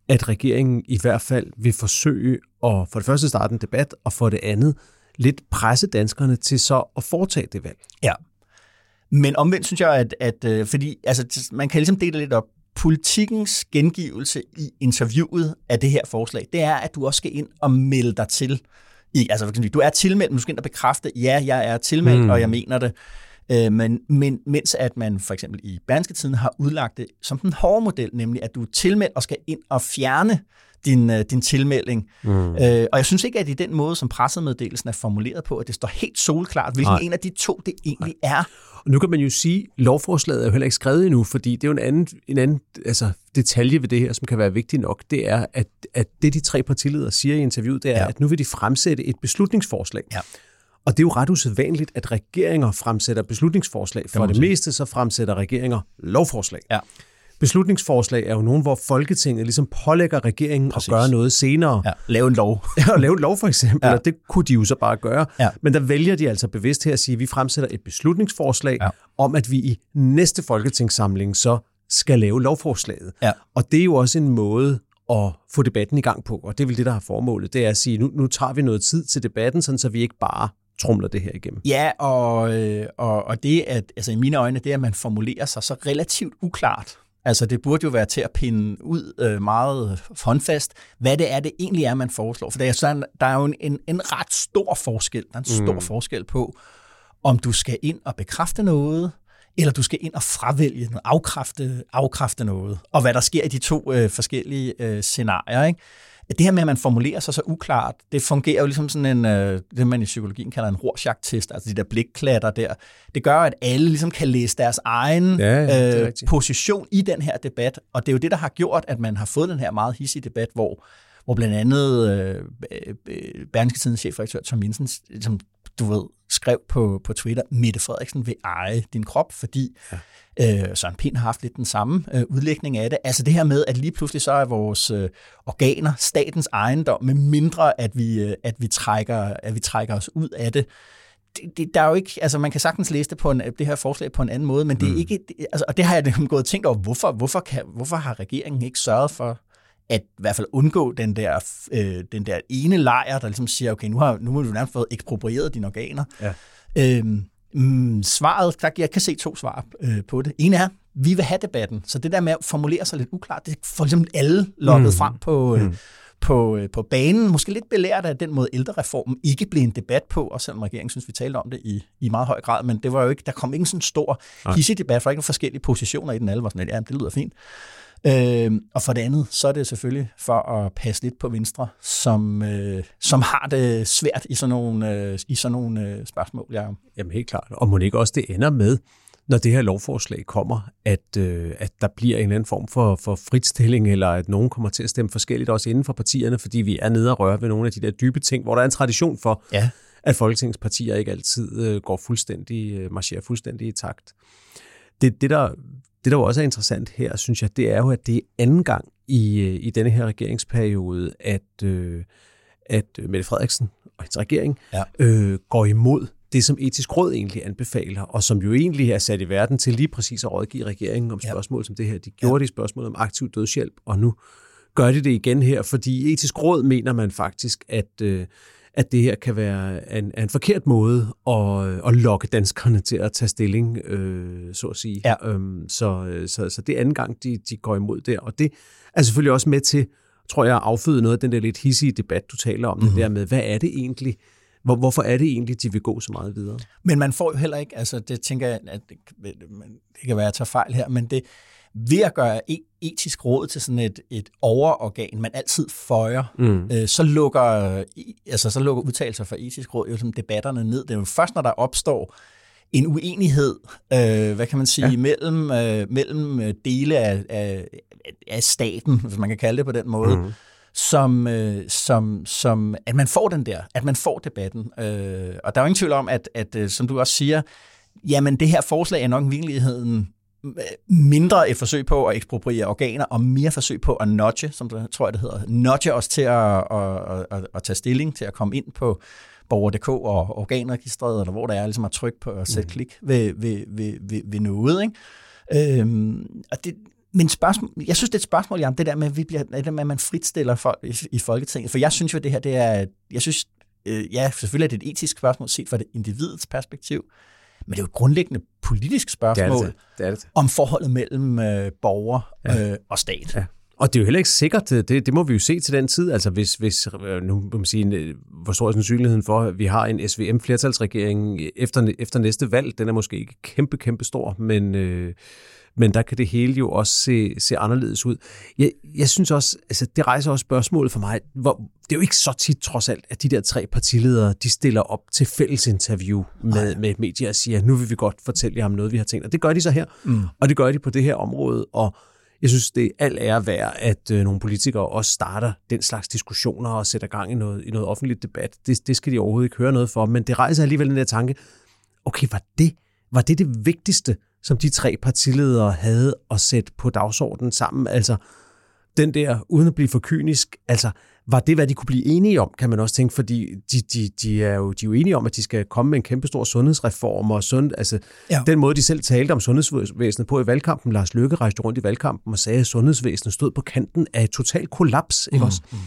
at regeringen i hvert fald vil forsøge at for det første starte en debat, og for det andet lidt presse danskerne til så at foretage det valg. Ja, men omvendt synes jeg, at, at øh, fordi altså, man kan ligesom dele lidt op. Politikens gengivelse i interviewet af det her forslag, det er, at du også skal ind og melde dig til. I, altså, du er tilmeldt, men du skal ind og bekræfte, ja, jeg er tilmeldt, mm. og jeg mener det. Øh, men, men mens at man for eksempel i Tiden har udlagt det som den hårde model, nemlig at du er tilmeldt og skal ind og fjerne din, øh, din tilmelding. Mm. Øh, og jeg synes ikke, at i den måde, som pressemeddelelsen er formuleret på, at det står helt solklart, hvilken Nej. en af de to det egentlig Nej. er. Og nu kan man jo sige, at lovforslaget er jo heller ikke skrevet endnu, fordi det er jo en anden, en anden altså, detalje ved det her, som kan være vigtig nok. Det er, at, at det de tre partiledere siger i interviewet, det er, ja. at nu vil de fremsætte et beslutningsforslag. Ja. Og det er jo ret usædvanligt, at regeringer fremsætter beslutningsforslag. For det, det meste så fremsætter regeringer lovforslag. Ja. Beslutningsforslag er jo nogen, hvor Folketinget ligesom pålægger regeringen Præcis. at gøre noget senere. Ja, lave en lov. [LAUGHS] Ja, lave en lov for eksempel, ja. og det kunne de jo så bare gøre. Ja. Men der vælger de altså bevidst her at sige, at vi fremsætter et beslutningsforslag ja. om, at vi i næste folketingssamling så skal lave lovforslaget. Ja. Og det er jo også en måde at få debatten i gang på, og det er vel det, der har formålet. Det er at sige, nu, nu tager vi noget tid til debatten, sådan så vi ikke bare trumler det her igennem. Ja, og, øh, og, og det, at, altså i mine øjne, det, at man formulerer sig så relativt uklart, Altså det burde jo være til at pinde ud øh, meget håndfast, hvad det er, det egentlig er, man foreslår. For der er, sådan, der er jo en, en, en ret stor forskel, der er en stor mm. forskel på, om du skal ind og bekræfte noget, eller du skal ind og fravælge noget, afkræfte, afkræfte noget, og hvad der sker i de to øh, forskellige øh, scenarier. Ikke? Det her med, at man formulerer sig så uklart, det fungerer jo ligesom sådan en, øh, det man i psykologien kalder en Rorschach-test, altså de der blikklatter der. Det gør, at alle ligesom kan læse deres egen ja, ja, øh, position i den her debat, og det er jo det, der har gjort, at man har fået den her meget hissige debat, hvor hvor blandt andet øh, Berlingske Tidens chefredaktør Tom Jensen, som du ved, skrev på, på Twitter, Mette Frederiksen vil eje din krop, fordi ja Øh, Søren Pind har haft lidt den samme øh, udlægning af det. Altså det her med, at lige pludselig så er vores øh, organer statens ejendom, med mindre at vi, øh, at vi, trækker, at vi trækker os ud af det. Det, det, der er jo ikke, altså man kan sagtens læse det, på en, det her forslag på en anden måde, men det er mm. ikke, det, altså, og det har jeg gået og tænkt over, hvorfor, hvorfor, kan, hvorfor har regeringen ikke sørget for, at i hvert fald undgå den der, øh, den der ene lejr, der ligesom siger, okay, nu har, nu har du nærmest fået eksproprieret dine organer. Ja. Øhm, Mm, svaret, der, jeg kan se to svar øh, på det. En er, vi vil have debatten. Så det der med at formulere sig lidt uklart, det får ligesom alle lukket mm. frem på, øh, mm. på, øh, på banen. Måske lidt belært af den måde ældrereformen ikke blev en debat på, og selvom regeringen synes, vi talte om det i, i meget høj grad, men det var jo ikke, der kom ikke sådan en stor hissig debat, for ikke forskellige positioner i den. Alle var sådan ja, det lyder fint. Øh, og for det andet, så er det selvfølgelig for at passe lidt på Venstre, som, øh, som har det svært i sådan nogle, øh, i sådan nogle øh, spørgsmål. Ja. Jamen helt klart. Og må ikke også det ender med, når det her lovforslag kommer, at, øh, at der bliver en eller anden form for, for fritstilling, eller at nogen kommer til at stemme forskelligt også inden for partierne, fordi vi er nede og røre ved nogle af de der dybe ting, hvor der er en tradition for, ja. at folketingspartier ikke altid øh, går fuldstændig, øh, marcherer fuldstændig i takt. det, det, der, det, der jo også er interessant her, synes jeg, det er jo, at det er anden gang i, øh, i denne her regeringsperiode, at, øh, at Mette Frederiksen og hendes regering ja. øh, går imod det, som etisk råd egentlig anbefaler, og som jo egentlig er sat i verden til lige præcis at rådgive regeringen om spørgsmål ja. som det her. De gjorde ja. det i spørgsmål om aktiv dødshjælp, og nu gør de det igen her, fordi etisk råd mener man faktisk, at, øh, at det her kan være en, en forkert måde at, at lokke danskerne til at tage stilling, øh, så at sige. Ja. Øhm, så, så, så det er anden gang, de, de går imod der, og det er selvfølgelig også med til, tror jeg, at afføde noget af den der lidt hissige debat, du taler om, mm-hmm. det der med, hvad er det egentlig, hvor, hvorfor er det egentlig, de vil gå så meget videre? Men man får jo heller ikke, altså det tænker jeg, at det, det kan være, at jeg tager fejl her, men det, ved at gøre e- etisk råd til sådan et, et overorgan, man altid føjer, mm. øh, så, lukker, altså, så lukker udtalelser fra etisk råd jo som debatterne ned. Det er jo først, når der opstår en uenighed, øh, hvad kan man sige, ja. mellem, øh, mellem øh, dele af, af, af staten, hvis man kan kalde det på den måde, mm. som, øh, som, som, at man får den der, at man får debatten. Øh, og der er jo ingen tvivl om, at, at øh, som du også siger, jamen det her forslag er nok i virkeligheden mindre et forsøg på at ekspropriere organer, og mere forsøg på at nudge, som det tror jeg det hedder, nudge os til at, at, at, at tage stilling, til at komme ind på borger.dk og organregistret, eller hvor der er ligesom at trykke på og sætte mm. klik ved, ved, ved, ved, ved noget. Ikke? Øhm, og det, men spørgsmål, jeg synes, det er et spørgsmål, Jan, det der med, at, vi bliver, det med, at man fritstiller folk i, i Folketinget. For jeg synes jo, det her, det er, jeg synes, øh, ja, selvfølgelig er det et etisk spørgsmål set fra det individets perspektiv, men det er jo et grundlæggende politisk spørgsmål det er det. Det er det. om forholdet mellem øh, borger ja. øh, og stat. Ja. Og det er jo heller ikke sikkert, det, det må vi jo se til den tid, altså hvis, hvis øh, nu må man sige, øh, hvor stor er sandsynligheden for, at vi har en SVM-flertalsregering efter, efter næste valg, den er måske ikke kæmpe, kæmpe stor, men, øh, men der kan det hele jo også se, se anderledes ud. Jeg, jeg synes også, altså det rejser også spørgsmålet for mig, hvor, det er jo ikke så tit trods alt, at de der tre partiledere, de stiller op til fælles interview med, med et medie og siger, nu vil vi godt fortælle jer om noget, vi har tænkt. Og det gør de så her, mm. og det gør de på det her område, og jeg synes, det er alt ære værd, at øh, nogle politikere også starter den slags diskussioner og sætter gang i noget, i noget offentligt debat. Det, det skal de overhovedet ikke høre noget for, men det rejser alligevel den der tanke, okay, var det, var det det vigtigste, som de tre partiledere havde at sætte på dagsordenen sammen? Altså, den der, uden at blive for kynisk, altså, var det, hvad de kunne blive enige om, kan man også tænke, fordi de, de, de, er, jo, de er jo enige om, at de skal komme med en kæmpe stor sundhedsreform, og sund, altså, ja. den måde, de selv talte om sundhedsvæsenet på i valgkampen, Lars Løkke rejste rundt i valgkampen og sagde, at sundhedsvæsenet stod på kanten af et total kollaps, ikke mm, også? Mm.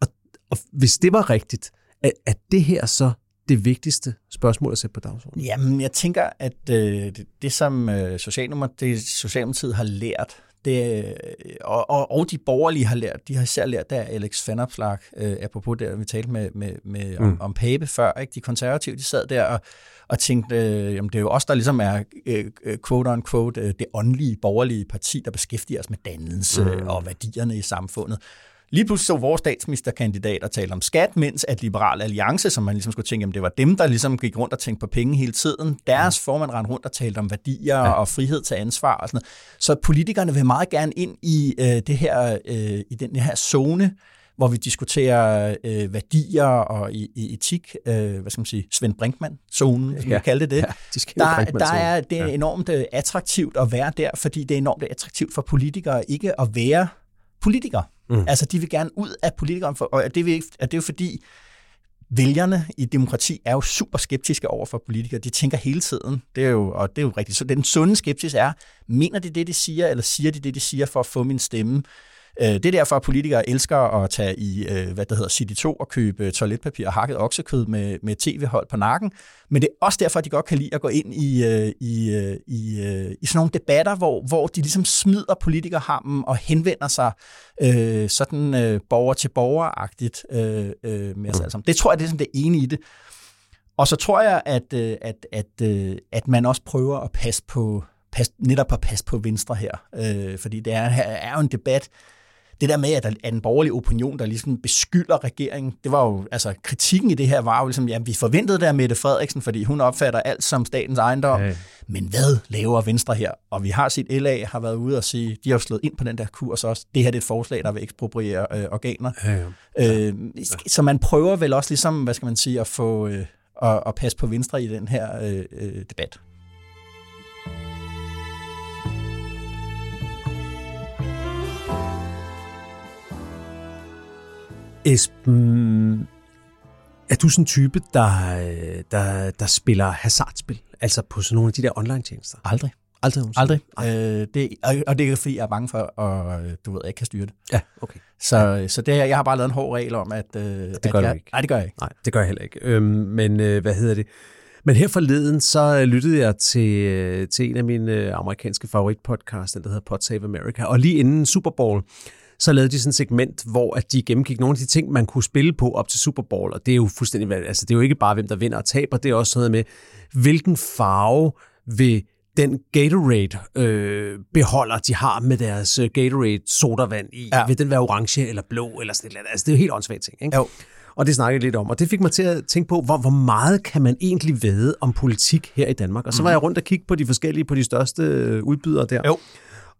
Og, og hvis det var rigtigt, er, er det her så det vigtigste spørgsmål at sætte på dagsordenen? Jamen, jeg tænker, at øh, det, det, som øh, Socialdemokratiet har lært det, og, og, og de borgerlige har lært, de har især lært der Alex Vanopslag, øh, apropos der, vi talte med, med, med mm. om, om Pape før, ikke? de konservative, de sad der og, og tænkte, øh, jamen det er jo os, der ligesom er øh, quote on quote øh, det åndelige borgerlige parti, der beskæftiger os med dannelse mm. og værdierne i samfundet. Lige pludselig så vores statsministerkandidat og talte om skat, mens at Liberal Alliance, som man ligesom skulle tænke, jamen det var dem, der ligesom gik rundt og tænkte på penge hele tiden, deres formand rendte rundt og talte om værdier ja. og frihed til ansvar og sådan noget. Så politikerne vil meget gerne ind i øh, det her, øh, i den her zone, hvor vi diskuterer øh, værdier og i, i etik, øh, hvad skal man sige, Svend Brinkmann-zonen, man ja. kan kalde det det. Ja, de der, der er det er enormt øh, attraktivt at være der, fordi det er enormt attraktivt for politikere ikke at være politikere. Mm. Altså, de vil gerne ud af politikeren, for, og det, vil, det er jo fordi, vælgerne i demokrati er jo super skeptiske over for politikere. De tænker hele tiden, det er jo, og det er jo rigtigt. Så den sunde skepsis er, mener de det, de siger, eller siger de det, de siger for at få min stemme? Øh, det er derfor, at politikere elsker at tage i, øh, hvad der hedder City 2 og købe toiletpapir og hakket oksekød med, med tv-hold på nakken. Men det er også derfor, at de godt kan lide at gå ind i, øh, i, i, i sådan nogle debatter, hvor, hvor de ligesom smider politikerhammen og henvender sig øh, sådan øh, borger til borger-agtigt øh, øh, med os alle sammen. Det tror jeg, det er sådan det ene i det. Og så tror jeg, at, at, at, at man også prøver at passe på, pas, netop at passe på Venstre her. Øh, fordi det er, er jo en debat, det der med, at der er en borgerlig opinion, der ligesom beskylder regeringen, det var jo, altså kritikken i det her var jo ligesom, jamen vi forventede der Mette Frederiksen, fordi hun opfatter alt som statens ejendom, ja. men hvad laver Venstre her? Og vi har set, LA har været ude og sige, de har slået ind på den der kurs også, det her det er et forslag, der vil ekspropriere øh, organer. Ja, ja. Øh, så man prøver vel også ligesom, hvad skal man sige, at få, øh, at, at passe på Venstre i den her øh, øh, debat. Esben, er du sådan en type, der, øh, der, der spiller hasardspil? Altså på sådan nogle af de der online-tjenester? Aldrig. Aldrig Aldrig. Øh, det, og, det er fordi, jeg er bange for, at du ved, jeg ikke kan styre det. Ja, okay. Så, så det, jeg har bare lavet en hård regel om, at... Øh, det at gør jeg, du ikke. Nej, det gør jeg ikke. Nej, det gør jeg heller ikke. Øhm, men øh, hvad hedder det? Men her forleden, så lyttede jeg til, øh, til en af mine øh, amerikanske favoritpodcasts, den der hedder Pod Save America. Og lige inden Super Bowl, så lavede de sådan et segment, hvor at de gennemgik nogle af de ting, man kunne spille på op til Super Bowl. Og det er jo fuldstændig, altså det er jo ikke bare, hvem der vinder og taber, det er også noget med, hvilken farve vil den Gatorade-beholder, øh, de har med deres øh, Gatorade-sodavand i, ja. vil den være orange eller blå eller sådan noget. Altså, det er jo helt åndssvagt ting, ikke? Jo. Og det snakkede jeg lidt om, og det fik mig til at tænke på, hvor, hvor meget kan man egentlig vide om politik her i Danmark? Og så var jeg rundt og kigge på de forskellige, på de største øh, udbydere der. Jo.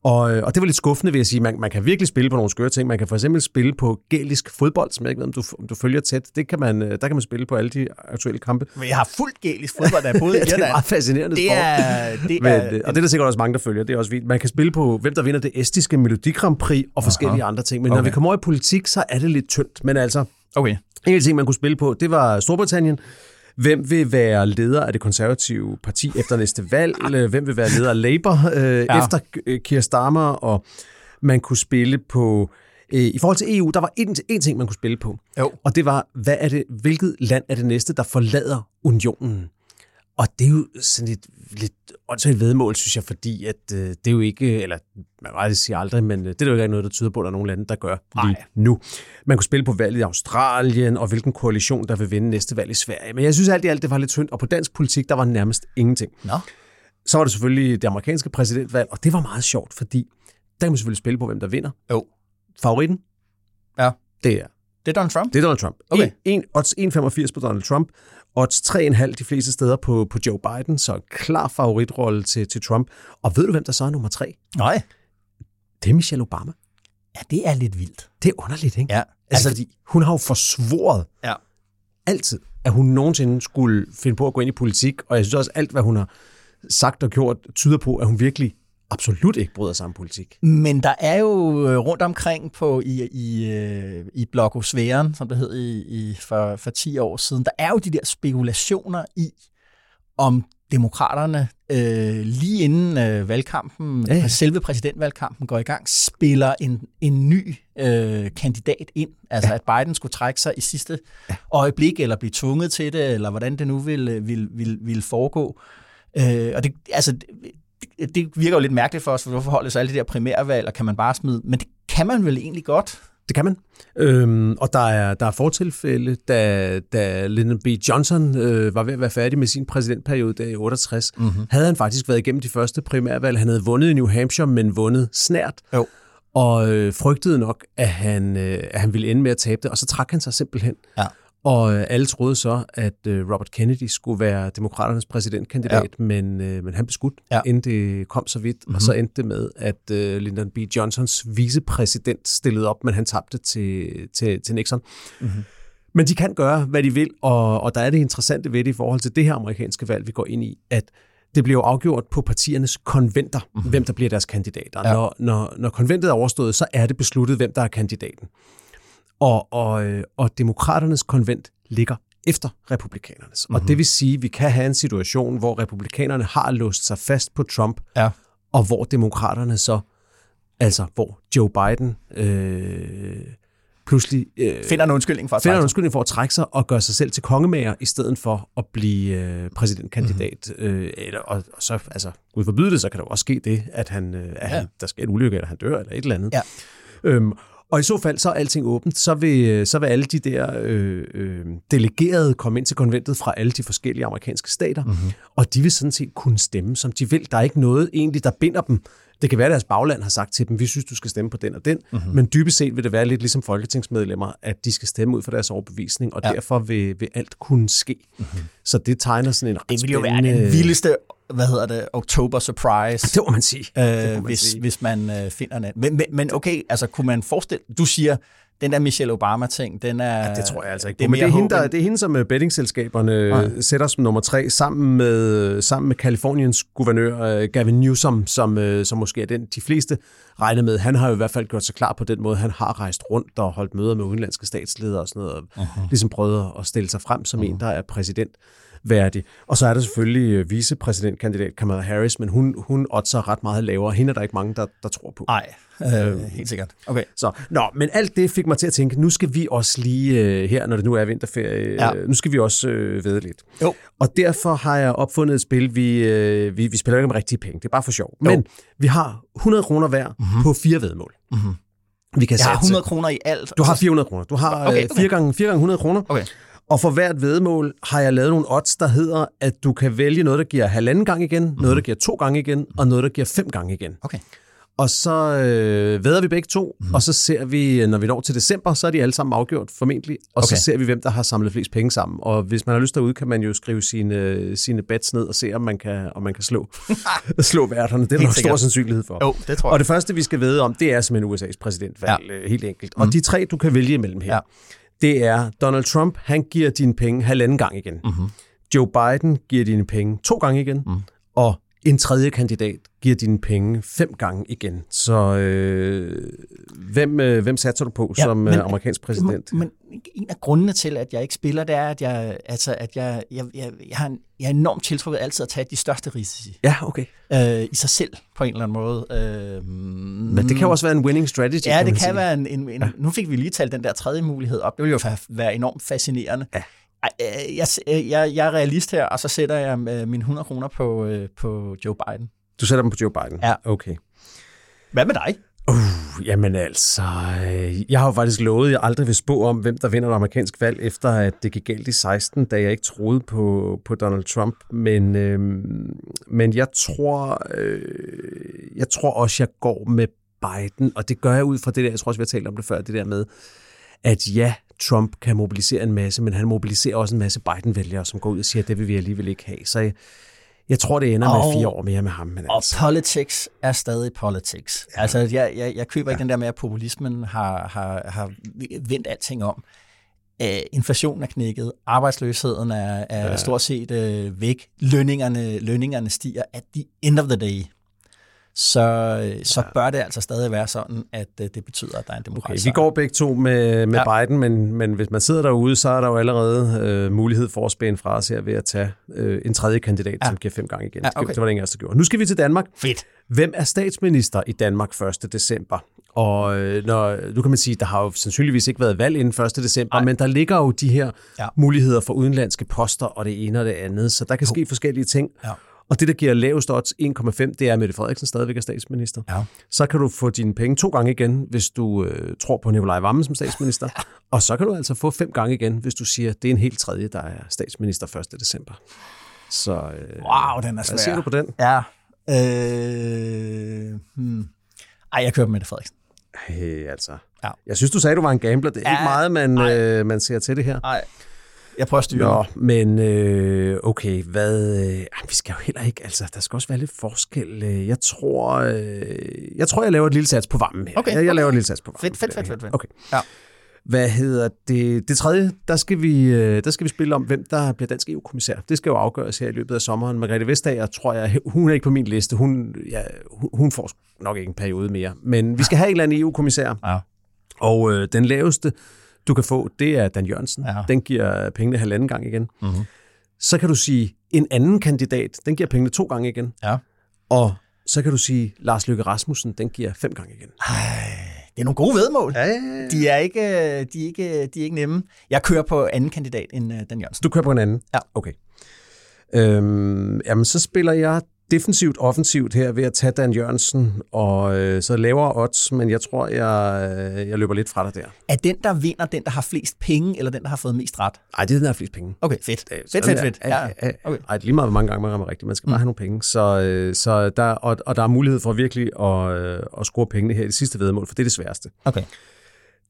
Og, øh, og det var lidt skuffende, vil jeg sige. Man, man kan virkelig spille på nogle skøre ting. Man kan for eksempel spille på gælisk fodbold, som jeg ikke ved, om du, om du følger tæt. Det kan man, øh, der kan man spille på alle de aktuelle kampe. Men jeg har fuldt gælisk fodbold, der er både [LAUGHS] i det er meget fascinerende det sport. er, det Men, er, øh, og det er der sikkert også mange, der følger. Det er også vildt. Man kan spille på, hvem der vinder det estiske Melodi Grand Prix og forskellige andre ting. Men okay. når vi kommer over i politik, så er det lidt tyndt. Men altså, Okay. en af de ting, man kunne spille på, det var Storbritannien. Hvem vil være leder af det konservative parti efter næste valg? Eller Hvem vil være leder af Labour øh, ja. efter øh, Keir Starmer? Og man kunne spille på... Øh, I forhold til EU, der var en, en ting, man kunne spille på. Jo. Og det var, hvad er det, hvilket land er det næste, der forlader unionen? Og det er jo sådan et lidt åndssvagt vedmål, synes jeg, fordi at øh, det er jo ikke, eller man kan sige aldrig, men øh, det er jo ikke noget, der tyder på, at der er nogen lande, der gør lige nu. Man kunne spille på valget i Australien, og hvilken koalition, der vil vinde næste valg i Sverige. Men jeg synes alt i alt, det var lidt tyndt, og på dansk politik, der var nærmest ingenting. Nå. Så var det selvfølgelig det amerikanske præsidentvalg, og det var meget sjovt, fordi der kan man selvfølgelig spille på, hvem der vinder. Jo. Favoritten? Ja. Det er Det er Donald Trump? det er Donald Trump. Okay. En, en, odds 1,85 på Donald Trump. Odds 3,5 de fleste steder på, på Joe Biden, så en klar favoritrolle til, til Trump. Og ved du, hvem der så er nummer tre? Nej. Det er Michelle Obama. Ja, det er lidt vildt. Det er underligt, ikke? Ja. Altså, Altså, fordi hun har jo forsvoret Ja. altid, at hun nogensinde skulle finde på at gå ind i politik, og jeg synes også, alt, hvad hun har sagt og gjort, tyder på, at hun virkelig absolut ikke bryder sig om politik. Men der er jo øh, rundt omkring på i, i, øh, i blogosfæren, som det hed i, i, for, for 10 år siden, der er jo de der spekulationer i, om demokraterne øh, lige inden øh, valgkampen, Ja, ja, ja. selve præsidentvalgkampen går i gang, spiller en, en ny øh, kandidat ind. Altså ja. at Biden skulle trække sig i sidste ja. øjeblik, eller blive tvunget til det, eller hvordan det nu vil, vil, vil, vil foregå. Øh, og det, altså, det, det virker jo lidt mærkeligt for os, for hvorfor holder sig alle de der primærvalg, og kan man bare smide... Men det kan man vel egentlig godt? Det kan man. Øhm, og der er, der er fortilfælde, da, da Lyndon B. Johnson øh, var ved at være færdig med sin præsidentperiode der i 68, mm-hmm. havde han faktisk været igennem de første primærvalg. Han havde vundet i New Hampshire, men vundet snært. Jo. Og øh, frygtede nok, at han, øh, at han ville ende med at tabe det, og så trak han sig simpelthen. Ja. Og øh, alle troede så, at øh, Robert Kennedy skulle være demokraternes præsidentkandidat, ja. men, øh, men han blev skudt, Ja. inden det kom så vidt. Mm-hmm. Og så endte det med, at øh, Lyndon B. Johnsons vicepræsident stillede op, men han tabte til, til, til Nixon. Mm-hmm. Men de kan gøre, hvad de vil, og, og der er det interessante ved det i forhold til det her amerikanske valg, vi går ind i, at det bliver jo afgjort på partiernes konventer, mm-hmm. hvem der bliver deres kandidater. Ja. Når, når, når konventet er overstået, så er det besluttet, hvem der er kandidaten. Og, og, øh, og demokraternes konvent ligger efter republikanernes. Mm-hmm. Og det vil sige, at vi kan have en situation, hvor republikanerne har låst sig fast på Trump, Ja. og hvor demokraterne så, altså hvor Joe Biden øh, pludselig øh, Finder en undskyldning for at finder en trække sig. undskyldning for at trække sig og gøre sig selv til kongemager, i stedet for at blive øh, præsidentkandidat. Mm-hmm. Øh, eller, og, og så, altså, Gud forbyde det, så kan der jo også ske det, at, han, øh, at Ja. han, der sker en ulykke, eller han dør, eller et eller andet. Ja. Øhm, og i så fald, så er alting åbent. Så vil, så vil alle de der øh, øh, delegerede komme ind til konventet fra alle de forskellige amerikanske stater, mm-hmm. og de vil sådan set kunne stemme, som de vil. Der er ikke noget egentlig, der binder dem. Det kan være, at deres bagland har sagt til dem, vi synes, du skal stemme på den og den, mm-hmm. men dybest set vil det være lidt ligesom folketingsmedlemmer, at de skal stemme ud fra deres overbevisning, og Ja. derfor vil, vil alt kunne ske. Mm-hmm. Så det tegner sådan en ret Det ville jo være den vildeste, hvad hedder det, oktober surprise. Det må man sige. øh, man hvis, sige. hvis man øh, finder en anden. Men, men, men okay, altså kunne man forestille, du siger, den der Michelle Obama-ting, den er... Ja, det tror jeg altså ikke. Det er Men det er, hende, der, det er hende, som øh, bettingselskaberne øh, sætter som nummer tre, sammen med, sammen med Kaliforniens guvernør øh, Gavin Newsom, som, øh, som måske er den, de fleste regner med. Han har jo i hvert fald gjort sig klar på den måde. Han har rejst rundt og holdt møder med udenlandske statsledere og sådan noget, og uh-huh. ligesom prøvet at stille sig frem som uh-huh. en, der er præsident værdig. Og så er der selvfølgelig øh, vicepræsidentkandidat Kamala Harris, men hun, hun oddser ret meget lavere. Hende er der ikke mange, der, der tror på. Nej, øh, helt sikkert. Okay. Så, nå, men alt det fik mig til at tænke, nu skal vi også lige øh, her, når det nu er vinterferie, Ja. øh, nu skal vi også øh, vide lidt. Jo. Og derfor har jeg opfundet et spil, vi, øh, vi, vi spiller ikke med rigtige penge, det er bare for sjov. Men vi har 100 kroner hver mm-hmm. på fire vedmål. Mm-hmm. Vi kan Jeg har satse. 100 kroner i alt. Du har 400 kroner. Du har okay. okay. 4 gange 4 gange 100 kroner. Okay. Og for hvert vedmål har jeg lavet nogle odds, der hedder, at du kan vælge noget, der giver halvanden gang igen, mm-hmm. noget, der giver to gange igen, og noget, der giver fem gange igen. Okay. Og så øh, væder vi begge to, mm. og så ser vi, når vi når til december, så er de alle sammen afgjort formentlig, og okay. Så ser vi, hvem der har samlet flest penge sammen. Og hvis man har lyst derude, kan man jo skrive sine, sine bets ned og se, om man kan, om man kan slå, [LAUGHS] slå værterne. Det er der nok stor sandsynlighed for. Jo, det tror jeg. Og det første, vi skal vide om, det er simpelthen USA's præsidentvalg, ja. helt enkelt. Og de tre, du kan vælge imellem her, Ja. Det er Donald Trump, han giver dine penge halvanden gang igen. Mm-hmm. Joe Biden giver dine penge to gange igen. Mm. Og en tredje kandidat giver dine penge fem gange igen. Så øh, hvem, øh, hvem satser du på Ja, som men- men, amerikansk præsident? Men, men en af grundene til, at jeg ikke spiller, det er, at jeg, altså, at jeg, jeg, jeg, jeg, har en, jeg er enormt tiltrukket altid at tage de største risici Ja, okay. øh, i sig selv, på en eller anden måde. Øh, Men det kan jo også være en winning strategy, Ja, det man kan sige. være en, en, en ja. Nu fik vi lige talt den der tredje mulighed op. Det ville jo være enormt fascinerende. Ja. Øh, Jeg, jeg, jeg er realist her, og så sætter jeg øh, mine 100 kroner på, øh, på Joe Biden. Du sætter dem på Joe Biden? Ja. Okay. Hvad med dig? Uh, jamen altså, øh, jeg har jo faktisk lovet, at jeg aldrig vil spå om, hvem der vinder et amerikansk valg, efter at det gik galt i 16, da jeg ikke troede på, på Donald Trump. Men, øh, men jeg tror, øh, jeg tror også, jeg går med Biden, og det gør jeg ud fra det der, jeg tror også, vi har talt om det før, det der med, at ja, Trump kan mobilisere en masse, men han mobiliserer også en masse Biden-vælgere, som går ud og siger, at det vil vi alligevel ikke have. Så jeg, jeg tror, det ender med Og- fire år mere med ham. Men Og altså, politics er stadig politics. Ja. Altså, jeg, jeg, jeg køber ja. ikke den der med, at populismen har, har, har vendt alting om. Uh, inflationen er knækket, arbejdsløsheden er, er ja. stort set uh, væk, lønningerne, lønningerne stiger. At the end of the day, så, så bør det altså stadig være sådan, at uh, det betyder, at der er en Okay, demokratisk vi går begge to med, med Ja. ja. Biden, men, men hvis man sidder derude, så er der jo allerede øh, mulighed for at spænde fra os her ved at tage øh, en tredje kandidat, Ja. ja. som giver fem gange igen. Ja, Ja, okay. okay. Det var det ingen af os, der gjorde. Nu skal vi til Danmark. Fedt. Hvem er statsminister i Danmark 1. december? Og øh, når, nu kan man sige, der har jo sandsynligvis ikke været valg inden 1. december, Nej. men der ligger jo de her Ja. ja. muligheder for udenlandske poster, og det ene og det andet, så der kan ske forskellige ting. Ja. Og det, der giver lavest odds 1,5, det er, at Mette Frederiksen stadigvæk er statsminister. Ja. Så kan du få dine penge to gange igen, hvis du øh, tror på Nikolaj Vammen som statsminister. [LAUGHS] Og så kan du altså få fem gange igen, hvis du siger, at det er en helt tredje, der er statsminister 1. december. Så øh, Wow, den er svær. hvad siger du på den? Ja. Øh, hmm. Ej, jeg kører med Mette Frederiksen. Hey, altså. Ja. Jeg synes, du sagde, du var en gambler. Det er Ja, ikke meget, man, øh, man ser til det her. Nej, jeg prøver at styre Nå, men øh, okay, hvad... Øh, ej, vi skal jo heller ikke... Altså, der skal også være lidt forskel. Øh, Jeg tror, øh, jeg tror, jeg laver et lille sats på varmen her. Okay, jeg, jeg okay. laver et lille sats på varmen. Fedt, fedt, fedt, fedt, fedt. Okay. Ja. Hvad hedder det? Det tredje, der skal, vi, øh, der skal vi spille om, hvem der bliver dansk EU-kommissær. Det skal jo afgøres her i løbet af sommeren. Margrethe Vestager, tror jeg, [LAUGHS] hun er ikke på min liste. Hun, ja, hun- hun får nok ikke en periode mere. Men vi skal have en eller anden EU-kommissær. Ja. Og øh, den laveste, du kan få, det er Dan Jørgensen. Ja. Den giver pengene halvanden gang igen. Mhm. Så kan du sige, en anden kandidat, den giver pengene to gange igen. Ja. Og så kan du sige, Lars Løkke Rasmussen, den giver fem gange igen. Det er nogle gode vedmål. Ja, ja, ja. De er ikke, de er ikke, de er ikke nemme. Jeg kører på anden kandidat end uh, Dan Jørgensen. Du kører på en anden? Ja. Okay. Øhm, jamen, så spiller jeg defensivt offensivt her ved at tage Dan Jørgensen, og øh, så lavere odds, men jeg tror, jeg, øh, jeg løber lidt fra dig der. Er den, der vinder, den, der har flest penge, eller den, der har fået mest ret? Ej, det er den, der har flest penge. Okay, fedt. Er Fedt, fedt, fedt. Ja, Ja, okay. Ej, lige meget, hvor mange gange man rammer rigtigt. Man skal bare have nogle penge. Så, øh, så der, og, og der er mulighed for virkelig at, øh, at score pengene her i det sidste vedmål, for det er det sværeste. Okay.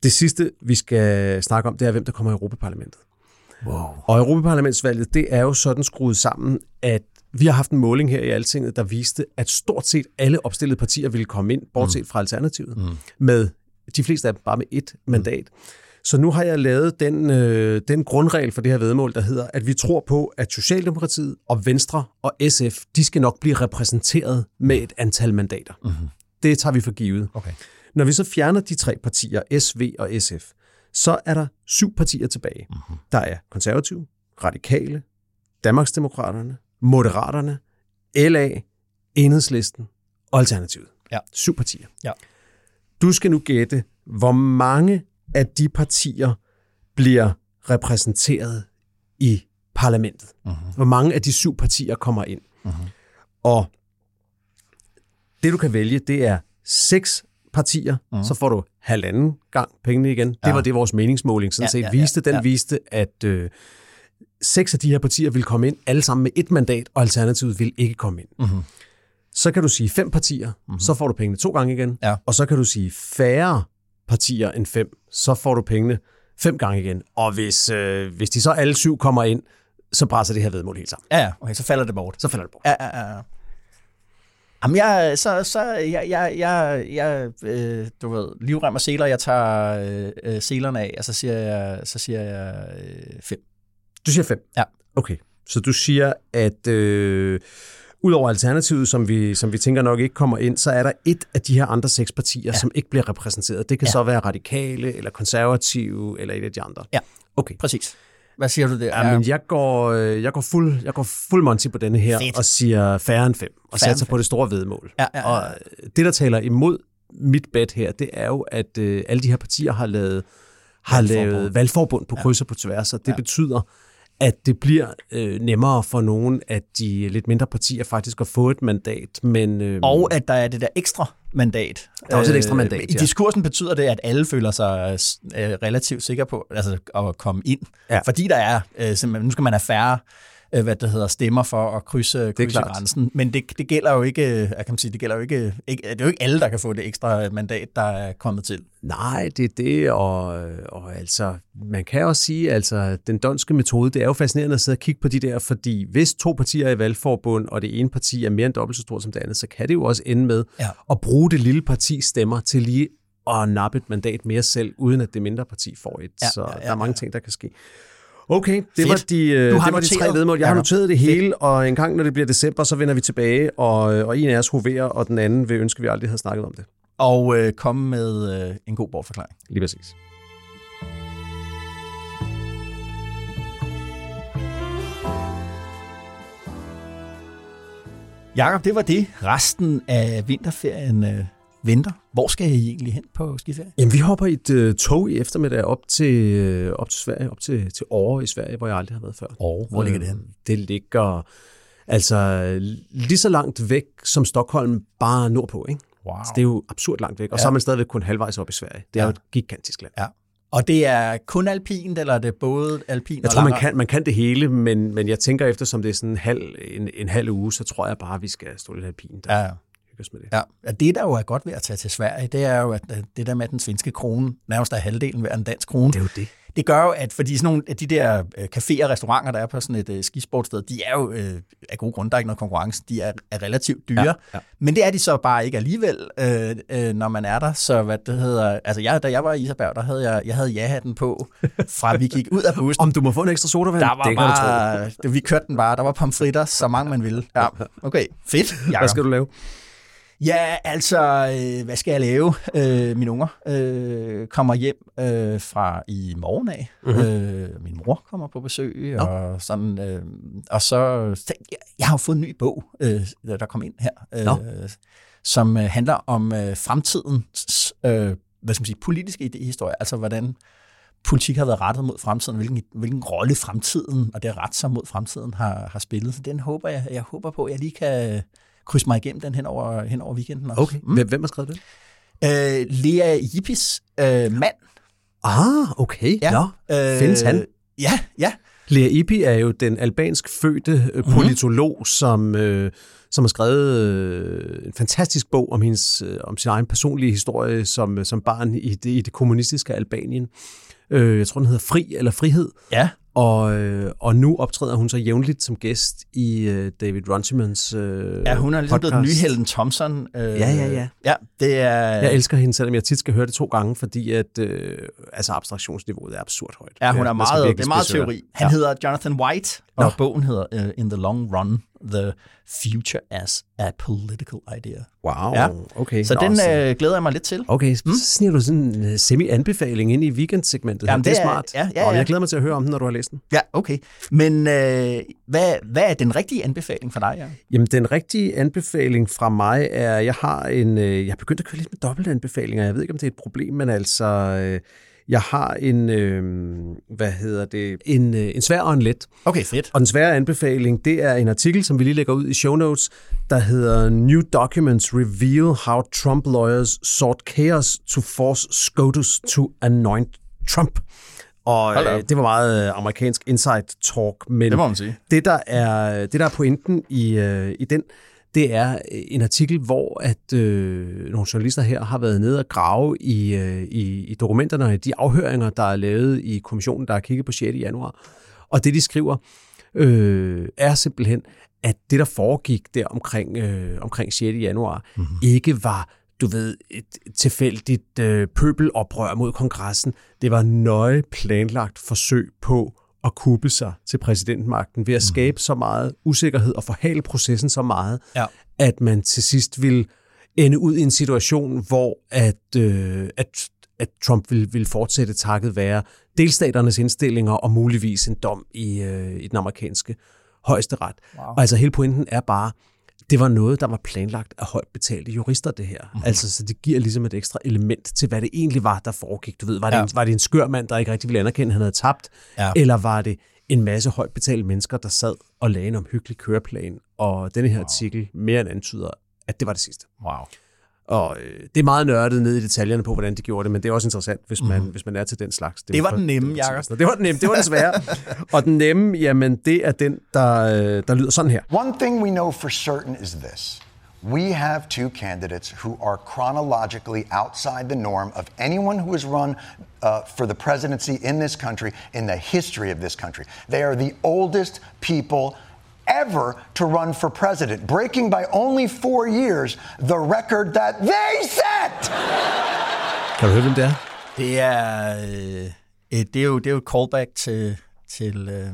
Det sidste, vi skal snakke om, det er, hvem der kommer i Europaparlamentet. Wow. Og Europaparlamentsvalget, det er jo sådan skruet sammen, at vi har haft en måling her i Altinget, der viste, at stort set alle opstillede partier ville komme ind, bortset fra Alternativet, mm. med De fleste af dem bare med ét mandat. Så nu har jeg lavet den, øh, den grundregel for det her vedmål, der hedder, at vi tror på, at Socialdemokratiet og Venstre og SF, de skal nok blive repræsenteret med et antal mandater. Mm-hmm. Det tager vi for givet. Okay. Når vi så fjerner de tre partier, SV og SF, så er der syv partier tilbage. Mm-hmm. Der er konservative, radikale, Danmarksdemokraterne, Moderaterne, LA, Enhedslisten og Alternativet. Ja. Syv partier. Ja. Du skal nu gætte, hvor mange af de partier bliver repræsenteret i parlamentet. Mm-hmm. Hvor mange af de syv partier kommer ind. Mm-hmm. Og det du kan vælge, det er seks partier, mm. så får du halvanden gang pengene igen. Det Ja. var det, vores meningsmåling sådan Ja, set ja, viste. Den ja. viste, at øh, seks af de her partier vil komme ind, alle sammen med et mandat, og Alternativet vil ikke komme ind. Mhm. Så kan du sige fem partier, mm-hmm. så får du pengene to gange igen. Ja. Og så kan du sige færre partier end fem, så får du pengene fem gange igen. Og hvis, øh, hvis de så alle syv kommer ind, så brænder det her vedmål helt sammen. Ja, ja, okay, så falder det bort. Så falder det bort. Ja, ja, ja. Jamen, jeg, så, så, jeg, jeg, jeg, jeg øh, du ved, livrem og seler, jeg tager øh, øh, selerne af, og så siger jeg, så siger jeg øh, fem. Du siger fem? Ja. Okay. Så du siger, at øh, udover Alternativet, som vi, som vi tænker nok ikke kommer ind, så er der et af de her andre seks partier, ja. som ikke bliver repræsenteret. Det kan ja. så være radikale, eller konservative, eller et af de andre. Ja. Okay. Præcis. Hvad siger du der? Ja, men jeg går, øh, jeg går fuld, jeg går fuld monty på denne her, Fedt. og siger færre end fem, og Færre satser på det store vedmål. Ja, ja, ja. Og øh, det, der taler imod mit bet her, det er jo, at øh, alle de her partier har lavet, har Valgforbund. lavet valgforbund på kryds og på tværs, og det ja. betyder, at det bliver øh, nemmere for nogle af de lidt mindre partier faktisk at få et mandat. Men, øh, Og at der er det der ekstra mandat. Der er også et ekstra mandat, I ja. diskursen betyder det, at alle føler sig øh, relativt sikre på altså, at komme ind. Ja. Fordi der er, øh, simpelthen, nu skal man have færre øh, hvad det hedder, stemmer for at krydse, krydse klart. grænsen. Men det, det gælder jo ikke, øh, jeg kan man sige, det gælder jo ikke, ikke, det er jo ikke alle, der kan få det ekstra mandat, der er kommet til. Nej, det er det, og, og altså, man kan også sige, altså, den donske metode, det er jo fascinerende at sidde og kigge på de der, fordi hvis to partier er i valgforbund, og det ene parti er mere end dobbelt så stort som det andet, så kan det jo også ende med Ja. at bruge det lille parti stemmer til lige at nappe et mandat mere selv, uden at det mindre parti får et. Ja, så ja, ja, der er mange ja. ting, der kan ske. Okay, det Fedt. var de, øh, Du har det var de tre vedmål. Jeg har noteret det hele, og en gang, når det bliver december, så vender vi tilbage, og, og en af os hoverer, og den anden vil ønske, at vi aldrig havde snakket om det. Og øh, komme med øh, en god bortforklaring. Lige præcis. Jakob, det var det. Resten af vinterferien øh, venter. Hvor skal I egentlig hen på skiferie? Jamen, vi hopper i et øh, tog i eftermiddag op til, øh, op til Sverige, op til, til Åre i Sverige, hvor jeg aldrig har været før. Åre, hvor ligger det henne? Øh, Det ligger altså lige så langt væk som Stockholm, bare nordpå, ikke? Wow. Så det er jo absurd langt væk, og Ja. så er man stadigvæk kun halvvejs op i Sverige. Det er Ja. jo et gigantisk land. Ja. Og det er kun alpint, eller er det både alpint Jeg tror, man kan, man kan det hele, men, men jeg tænker, eftersom det er sådan en halv, en, en halv uge, så tror jeg bare, vi skal stå lidt alpint og Ja, os med det. ja. ja. Det, der jo er godt ved at tage til Sverige, det er jo, at det der med at den svenske krone nærmest er halvdelen ved en dansk krone. Det er jo det. Det gør jo, at fordi sådan nogle af de der øh, caféer og restauranter, der er på sådan et øh, skisportsted, de er jo øh, af gode grunde, der er ikke noget konkurrence, de er, er relativt dyre. Ja, ja. Men det er de så bare ikke alligevel, øh, øh, når man er der. Så hvad det hedder, altså jeg, da jeg var i Isabel, der havde jeg, jeg havde ja-hatten på, fra vi gik ud af bussen. [LAUGHS] Om du må få en ekstra sodavand, Der var det bare, det, vi kørte den bare, der var pomfritter, så mange man ville. Ja, okay, fedt. Hvad skal du lave? Ja, altså, øh, hvad skal jeg lave? Øh, mine unger øh, kommer hjem øh, fra i morgen af. Mhm. Mm-hmm. Øh, min mor kommer på besøg, og sådan. Øh, og så, jeg, jeg har jo fået en ny bog, øh, der kom ind her, øh, som øh, handler om øh, fremtidens, øh, hvad skal man sige, politiske idehistorie. Altså, hvordan politik har været rettet mod fremtiden, hvilken, hvilken rolle fremtiden og det at rette sig mod fremtiden har, har spillet. Så den håber jeg, jeg håber på, at jeg lige kan krydse mig igennem den hen over, hen over weekenden også. Okay, hvem, hvem har skrevet det? Øh, Lea Jippis øh, mand. Ah, okay. Ja. Nå, Øh, findes han? Ja, ja. Lea Ipi er jo den albansk fødte øh, politolog, som, øh, som har skrevet øh, en fantastisk bog om, hendes, øh, om sin egen personlige historie som, som barn i det, i det kommunistiske Albanien. Øh, jeg tror, den hedder Fri eller Frihed. Ja. Og, øh, og nu optræder hun så jævnligt som gæst i øh, David Runciman's øh, Ja, hun er ligesom blevet den nye podcast. Helen Thompson. Øh, Ja, ja, ja. Ja, det er... Jeg elsker hende, selvom jeg tit skal høre det to gange, fordi at, øh, altså abstraktionsniveauet er absurd højt. Ja, hun er skal meget, det er meget teori. Han ja. hedder Jonathan White, og Nå. bogen hedder uh, In the Long Run, The Future as a Political Idea. Wow, Ja. okay. Så Nå, den øh, glæder jeg mig lidt til. Okay, så sniger du sådan en øh, semi-anbefaling ind i weekendsegmentet. Jamen, det er det er- smart. ja, ja, Og ja. jeg glæder mig til at høre om den, når du har læst den. Ja, okay. Men øh, hvad, hvad er den rigtige anbefaling for dig, ja? Jamen, den rigtige anbefaling fra mig er, jeg har en, øh, jeg har begyndt at køre lidt med dobbeltanbefalinger. Jeg ved ikke, om det er et problem, men altså, øh, jeg har en, øh, hvad hedder det, en, øh, en svær og en let. Okay, fedt. Og den svære anbefaling, det er en artikel, som vi lige lægger ud i show notes, der hedder New Documents Reveal How Trump Lawyers Sought Chaos to Force SCOTUS to Anoint Trump. Og øh, det var meget øh, amerikansk inside talk, men Det må man sige. det, der er, det, der er pointen i, øh, i den, det er øh, en artikel, hvor at øh, nogle journalister her har været nede og grave i, øh, i, i dokumenterne og i de afhøringer, der er lavet i kommissionen, der har kigget på 6. januar. Og det, de skriver, øh, er simpelthen, at det, der foregik der omkring, øh, omkring 6. januar, mm-hmm. ikke var du ved, et tilfældigt øh, pøbeloprør mod kongressen. Det var nøje planlagt forsøg på at kuppe sig til præsidentmagten ved at skabe så meget usikkerhed og forhale processen så meget, Ja. at man til sidst vil ende ud i en situation, hvor at, øh, at, at Trump vil, vil fortsætte takket være delstaternes indstillinger og muligvis en dom i, øh, i den amerikanske højesteret. Wow. Og altså hele pointen er bare, det var noget, der var planlagt af højt betalte jurister, det her. Mm-hmm. Altså, så det giver ligesom et ekstra element til, hvad det egentlig var, der foregik. Du ved, var det, ja. en, var det en skør mand, der ikke rigtig ville anerkende, at han havde tabt? Ja. Eller var det en masse højt betalte mennesker, der sad og lagde en omhyggelig køreplan? Og denne her wow. artikel mere end antyder, at det var det sidste. Wow. Og øh, det er meget nørdet ned i detaljerne på, hvordan de gjorde det, men det er også interessant, hvis man, mm. hvis man er til den slags. Det var den nemme, Jacob. Det var den nemme, det var den svære. [LAUGHS] og den nemme, jamen det er den, der, øh, der lyder sådan her. One thing we know for certain is this. We have two candidates who are chronologically outside the norm of anyone who has run uh, for the presidency in this country, in the history of this country. They are the oldest people ever to run for president, breaking by only four years the record that they set. Kan du høre, hvem det er? Det er, øh, et, det er, jo, det er jo et callback til, til, øh,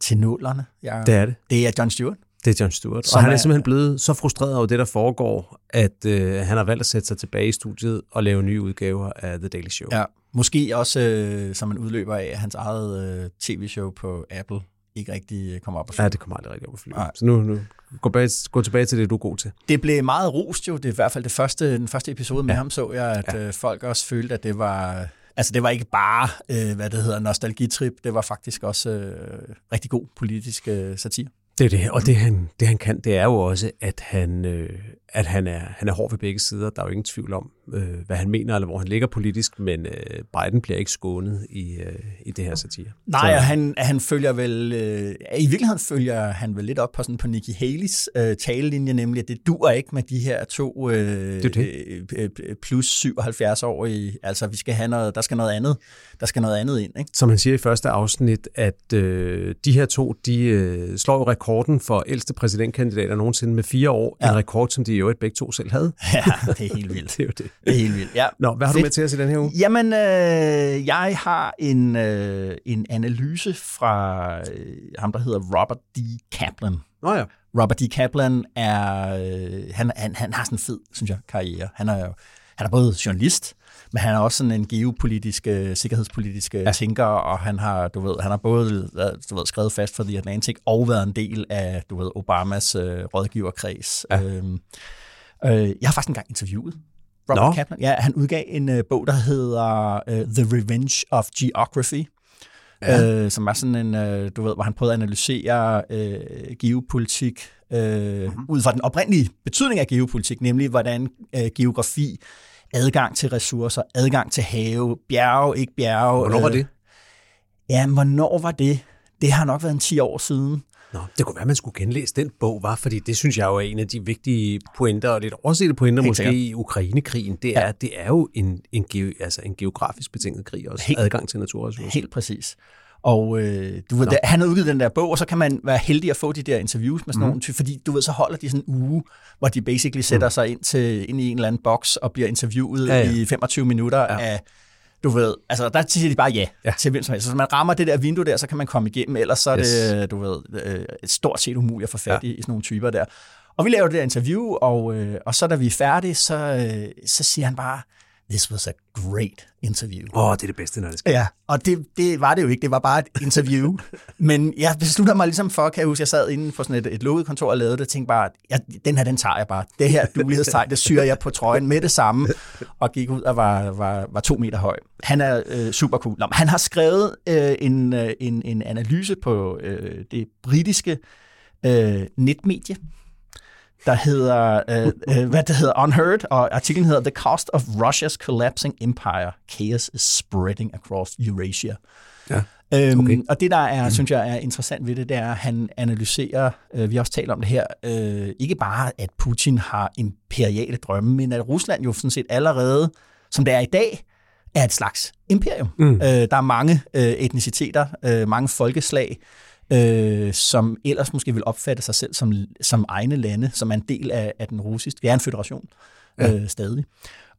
til nullerne. Ja. Det er det. Det er John Stewart. Det er John Stewart. Som Og han er er- simpelthen blevet så frustreret over det, der foregår, at øh, han har valgt at sætte sig tilbage i studiet og lave nye udgaver af The Daily Show. Ja. Måske også øh, som en udløber af hans eget øh, tv-show på Apple ikke rigtig øh, kommer op og Ja, det kommer aldrig rigtig op at flyve. Nej. Så nu, nu gå, bag, gå tilbage til det, du er god til. Det blev meget rost jo. Det er i hvert fald det første, den første episode med ja. ham, så jeg, at ja. øh, folk også følte, at det var... Altså, det var ikke bare, øh, hvad det hedder, nostalgitrip. Det var faktisk også øh, rigtig god politisk øh, satire. Det er det, og det han, det han kan, det er jo også, at han, øh, at han, er, han er hård ved begge sider. Der er jo ingen tvivl om, øh, hvad han mener, eller hvor han ligger politisk, men øh, Biden bliver ikke skånet i, øh, i det her satire. Nej, og han, han følger vel... Øh, I virkeligheden følger han vel lidt op på, sådan, på Nikki Haley's øh, talelinje, nemlig at det dur ikke med de her to øh, Det er øh, øh, plus 77-årige. Altså, vi skal have noget, der skal noget andet, der skal noget andet ind, ikke? Som han siger i første afsnit, at øh, de her to, de øh, slår jo rekorden for ældste præsidentkandidater nogensinde med fire år. Ja. En rekord, som de i øvrigt begge to selv havde. [LAUGHS] Ja, det er helt vildt. [LAUGHS] Det er jo det. Det er helt vildt, ja. Nå, hvad har du Fedt. med til os i den her uge? Jamen, øh, jeg har en, øh, en analyse fra øh, ham, der hedder Robert D. Kaplan. Nå ja. Robert D. Kaplan er, øh, han, han, han har sådan en fed, synes jeg, karriere. Han er jo han er både journalist, men han er også sådan en geopolitisk, øh, sikkerhedspolitisk ja. tænker, og han har, du ved, han har både du ved, skrevet fast for The Atlantic og været en del af, du ved, Obamas øh, rådgiverkreds. Ja. Øhm, øh, jeg har faktisk engang interviewet Robert Nå. Kaplan. Ja, han udgav en øh, bog, der hedder øh, The Revenge of Geography, ja. øh, som er sådan en, øh, du ved, hvor han prøvede at analysere øh, geopolitik øh, mm-hmm. ud fra den oprindelige betydning af geopolitik, nemlig hvordan øh, geografi, adgang til ressourcer, adgang til have, bjerge, ikke bjerge. Hvornår var øh, det? Ja, hvornår var det? Det har nok været en 10 år siden. Nå, det kunne være, at man skulle genlæse den bog, var, fordi det synes jeg jo er en af de vigtige pointer, og lidt oversete pointer Helt måske sikkert. i Ukrainekrigen. Det er, ja. det er jo en, en, geo, altså en geografisk betinget krig også. Helt- Adgang til naturressourcer. Helt præcis. Og øh, du ved, der, han har udgivet den der bog, og så kan man være heldig at få de der interviews med sådan mm. nogle, fordi du ved, så holder de sådan en uge, hvor de basically sætter mm. sig ind, til, ind i en eller anden boks og bliver interviewet ja, ja. i 25 minutter ja. af du ved, altså der siger de bare ja, ja. til hvem som helst. Så hvis man rammer det der vindue der, så kan man komme igennem, ellers så er yes. det, du ved, øh, stort set umuligt at få fat ja. i, i sådan nogle typer der. Og vi laver det der interview, og, øh, og så da vi er færdige, så, øh, så siger han bare, this was a great interview. Åh, oh, det er det bedste, når det skal. Ja, og det, det var det jo ikke. Det var bare et interview. [LAUGHS] Men jeg beslutter mig ligesom for, kan jeg huske, jeg sad inde på sådan et, et lukket kontor og lavede det, og tænkte bare, ja, den her, den tager jeg bare. Det her dulighedstegn, det syrer jeg på trøjen med det samme, og gik ud og var, var, var to meter høj. Han er øh, super cool. Nå, han har skrevet øh, en, øh, en, en analyse på øh, det britiske øh, netmedie, der hedder, øh, øh, hvad det hedder, Unheard, og artiklen hedder The Cost of Russia's Collapsing Empire. Chaos is spreading across Eurasia. Ja. Øhm, okay. og det, der er, mm. synes jeg er interessant ved det, det er, at han analyserer, øh, vi har også talt om det her, øh, ikke bare, at Putin har imperiale drømme, men at Rusland jo sådan set allerede, som det er i dag, er et slags imperium. Mm. Øh, der er mange øh, etniciteter, øh, mange folkeslag, øh, som ellers måske vil opfatte sig selv som, som egne lande, som er en del af, af den russiske. Det er en federation ja. øh, stadig.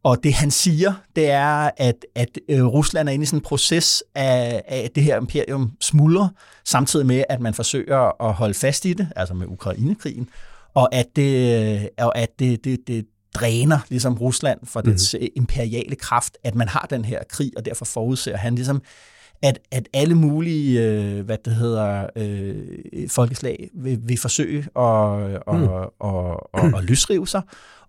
Og det han siger, det er, at, at øh, Rusland er inde i sådan en proces af, af det her imperium smuldrer, samtidig med, at man forsøger at holde fast i det, altså med Ukrainekrigen, og at det, og at det, det, det dræner ligesom Rusland for mm. dets imperiale kraft, at man har den her krig, og derfor forudser han ligesom at, at alle mulige øh, hvad det hedder, øh, folkeslag vil, vil forsøge at, mm. at, at, at, at løsrive sig.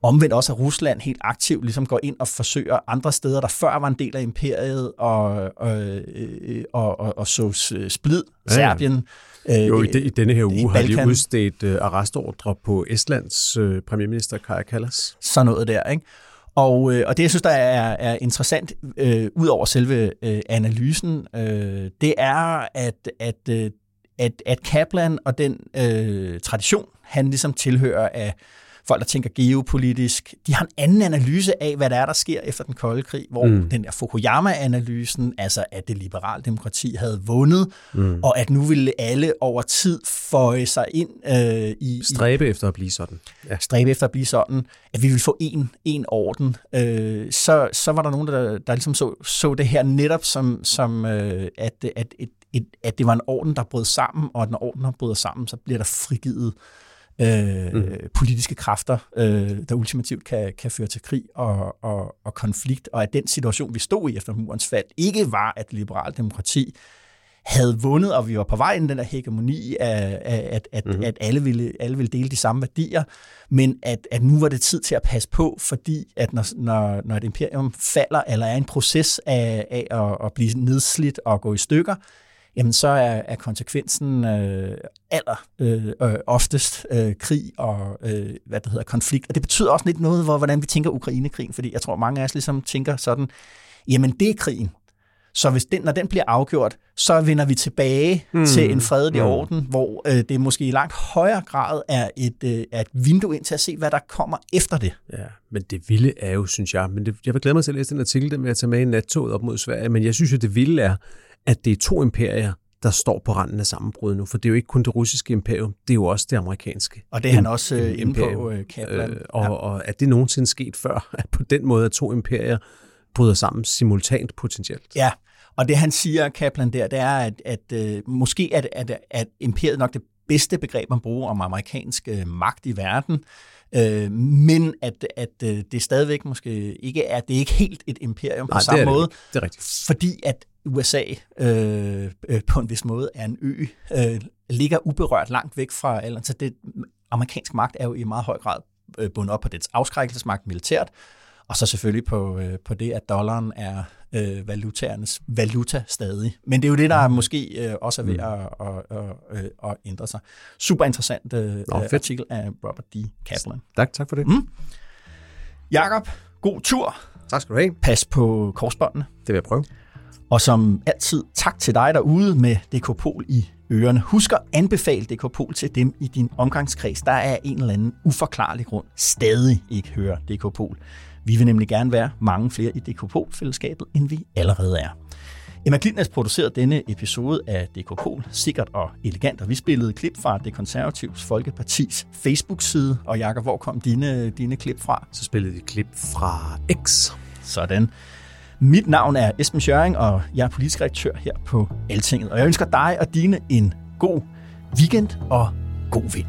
Omvendt også, at Rusland helt aktivt ligesom går ind og forsøger andre steder, der før var en del af imperiet, og, og, øh, og, og, og så splid, ja, Serbien. Øh, jo, i, de, i denne her uge har de udstedt uh, arrestordre på Estlands uh, premierminister Kaja Kallas. Så noget der, ikke? Og, øh, og det, jeg synes, der er, er interessant, øh, ud over selve øh, analysen, øh, det er, at, at, øh, at, at Kaplan og den øh, tradition, han ligesom tilhører af folk, der tænker geopolitisk, de har en anden analyse af, hvad der er, der sker efter den kolde krig, hvor mm. den der Fukuyama-analysen, altså at det liberale demokrati havde vundet, mm. og at nu ville alle over tid føje sig ind øh, i... Stræbe i, efter at blive sådan. Ja. Stræbe efter at blive sådan, at vi ville få en, en orden. Øh, så, så var der nogen, der, der ligesom så, så det her netop som, som øh, at, at, et, et, at det var en orden, der brød sammen, og når ordenen bryder sammen, så bliver der frigivet øh, mm. politiske kræfter, øh, der ultimativt kan, kan føre til krig og, og, og konflikt, og at den situation, vi stod i efter murens fald, ikke var, at liberalt demokrati havde vundet, og vi var på vej ind den der hegemoni af, af at, at, mm-hmm. at alle, ville, alle ville dele de samme værdier, men at, at nu var det tid til at passe på, fordi at når, når, når et imperium falder, eller er en proces af, af at, at blive nedslidt og gå i stykker, jamen så er, er konsekvensen øh, aller øh, øh, oftest øh, krig og øh, hvad det hedder, konflikt. Og det betyder også lidt noget, hvor, hvordan vi tænker Ukrainekrigen, fordi jeg tror, mange af os ligesom tænker sådan, jamen det er krigen. Så hvis den, når den bliver afgjort, så vender vi tilbage mm. til en fredelig mm. orden, hvor øh, det måske i langt højere grad er et, øh, er et vindue ind til at se, hvad der kommer efter det. Ja, men det vilde er jo, synes jeg, men det, jeg vil glæde mig til at læse den artikel, den vil jeg tage med i nattoget op mod Sverige, men jeg synes jo, det vilde er, at det er to imperier, der står på randen af sammenbrud nu, for det er jo ikke kun det russiske imperium, det er jo også det amerikanske. Og det er han også øh, inde på, øh, Kaplan. Øh, og, ja. og er det nogensinde sket før, [LAUGHS] at på den måde, at to imperier bryder sammen simultant potentielt? Ja, og det han siger, Kaplan, der, det er, at, at øh, måske er, at, at imperiet nok det bedste begreb, man bruger om amerikansk øh, magt i verden, øh, men at, at øh, det stadigvæk måske ikke er, det er ikke helt et imperium Nej, på samme det måde, det, det er rigtigt. fordi at USA øh, øh, på en vis måde er en ø, øh, ligger uberørt langt væk fra, eller så det amerikansk magt er jo i meget høj grad øh, bundet op på dets afskrækkelsesmagt militært, og så selvfølgelig på, øh, på det, at dollaren er øh, valutaernes valuta stadig. Men det er jo det, der mm. måske øh, også er ved mm. at, at, at, at, at ændre sig. Super interessant øh, Nå, artikel af Robert D. Kaplan. Tak, tak for det. Mm. Jakob, god tur. Tak skal du have. Pas på korsbåndene. Det vil jeg prøve. Og som altid, tak til dig derude med DK i ørerne. Husk at anbefale DK til dem i din omgangskreds, der er en eller anden uforklarlig grund stadig ikke hører DK Vi vil nemlig gerne være mange flere i DK fællesskabet end vi allerede er. Emma Klitnes producerede denne episode af DK Pol, sikkert og elegant, og vi spillede klip fra det konservativs Folkepartis Facebook-side. Og Jakob, hvor kom dine, dine klip fra? Så spillede vi klip fra X. Sådan. Mit navn er Esben Schøring, og jeg er politisk redaktør her på Altinget. Og jeg ønsker dig og dine en god weekend og god vind.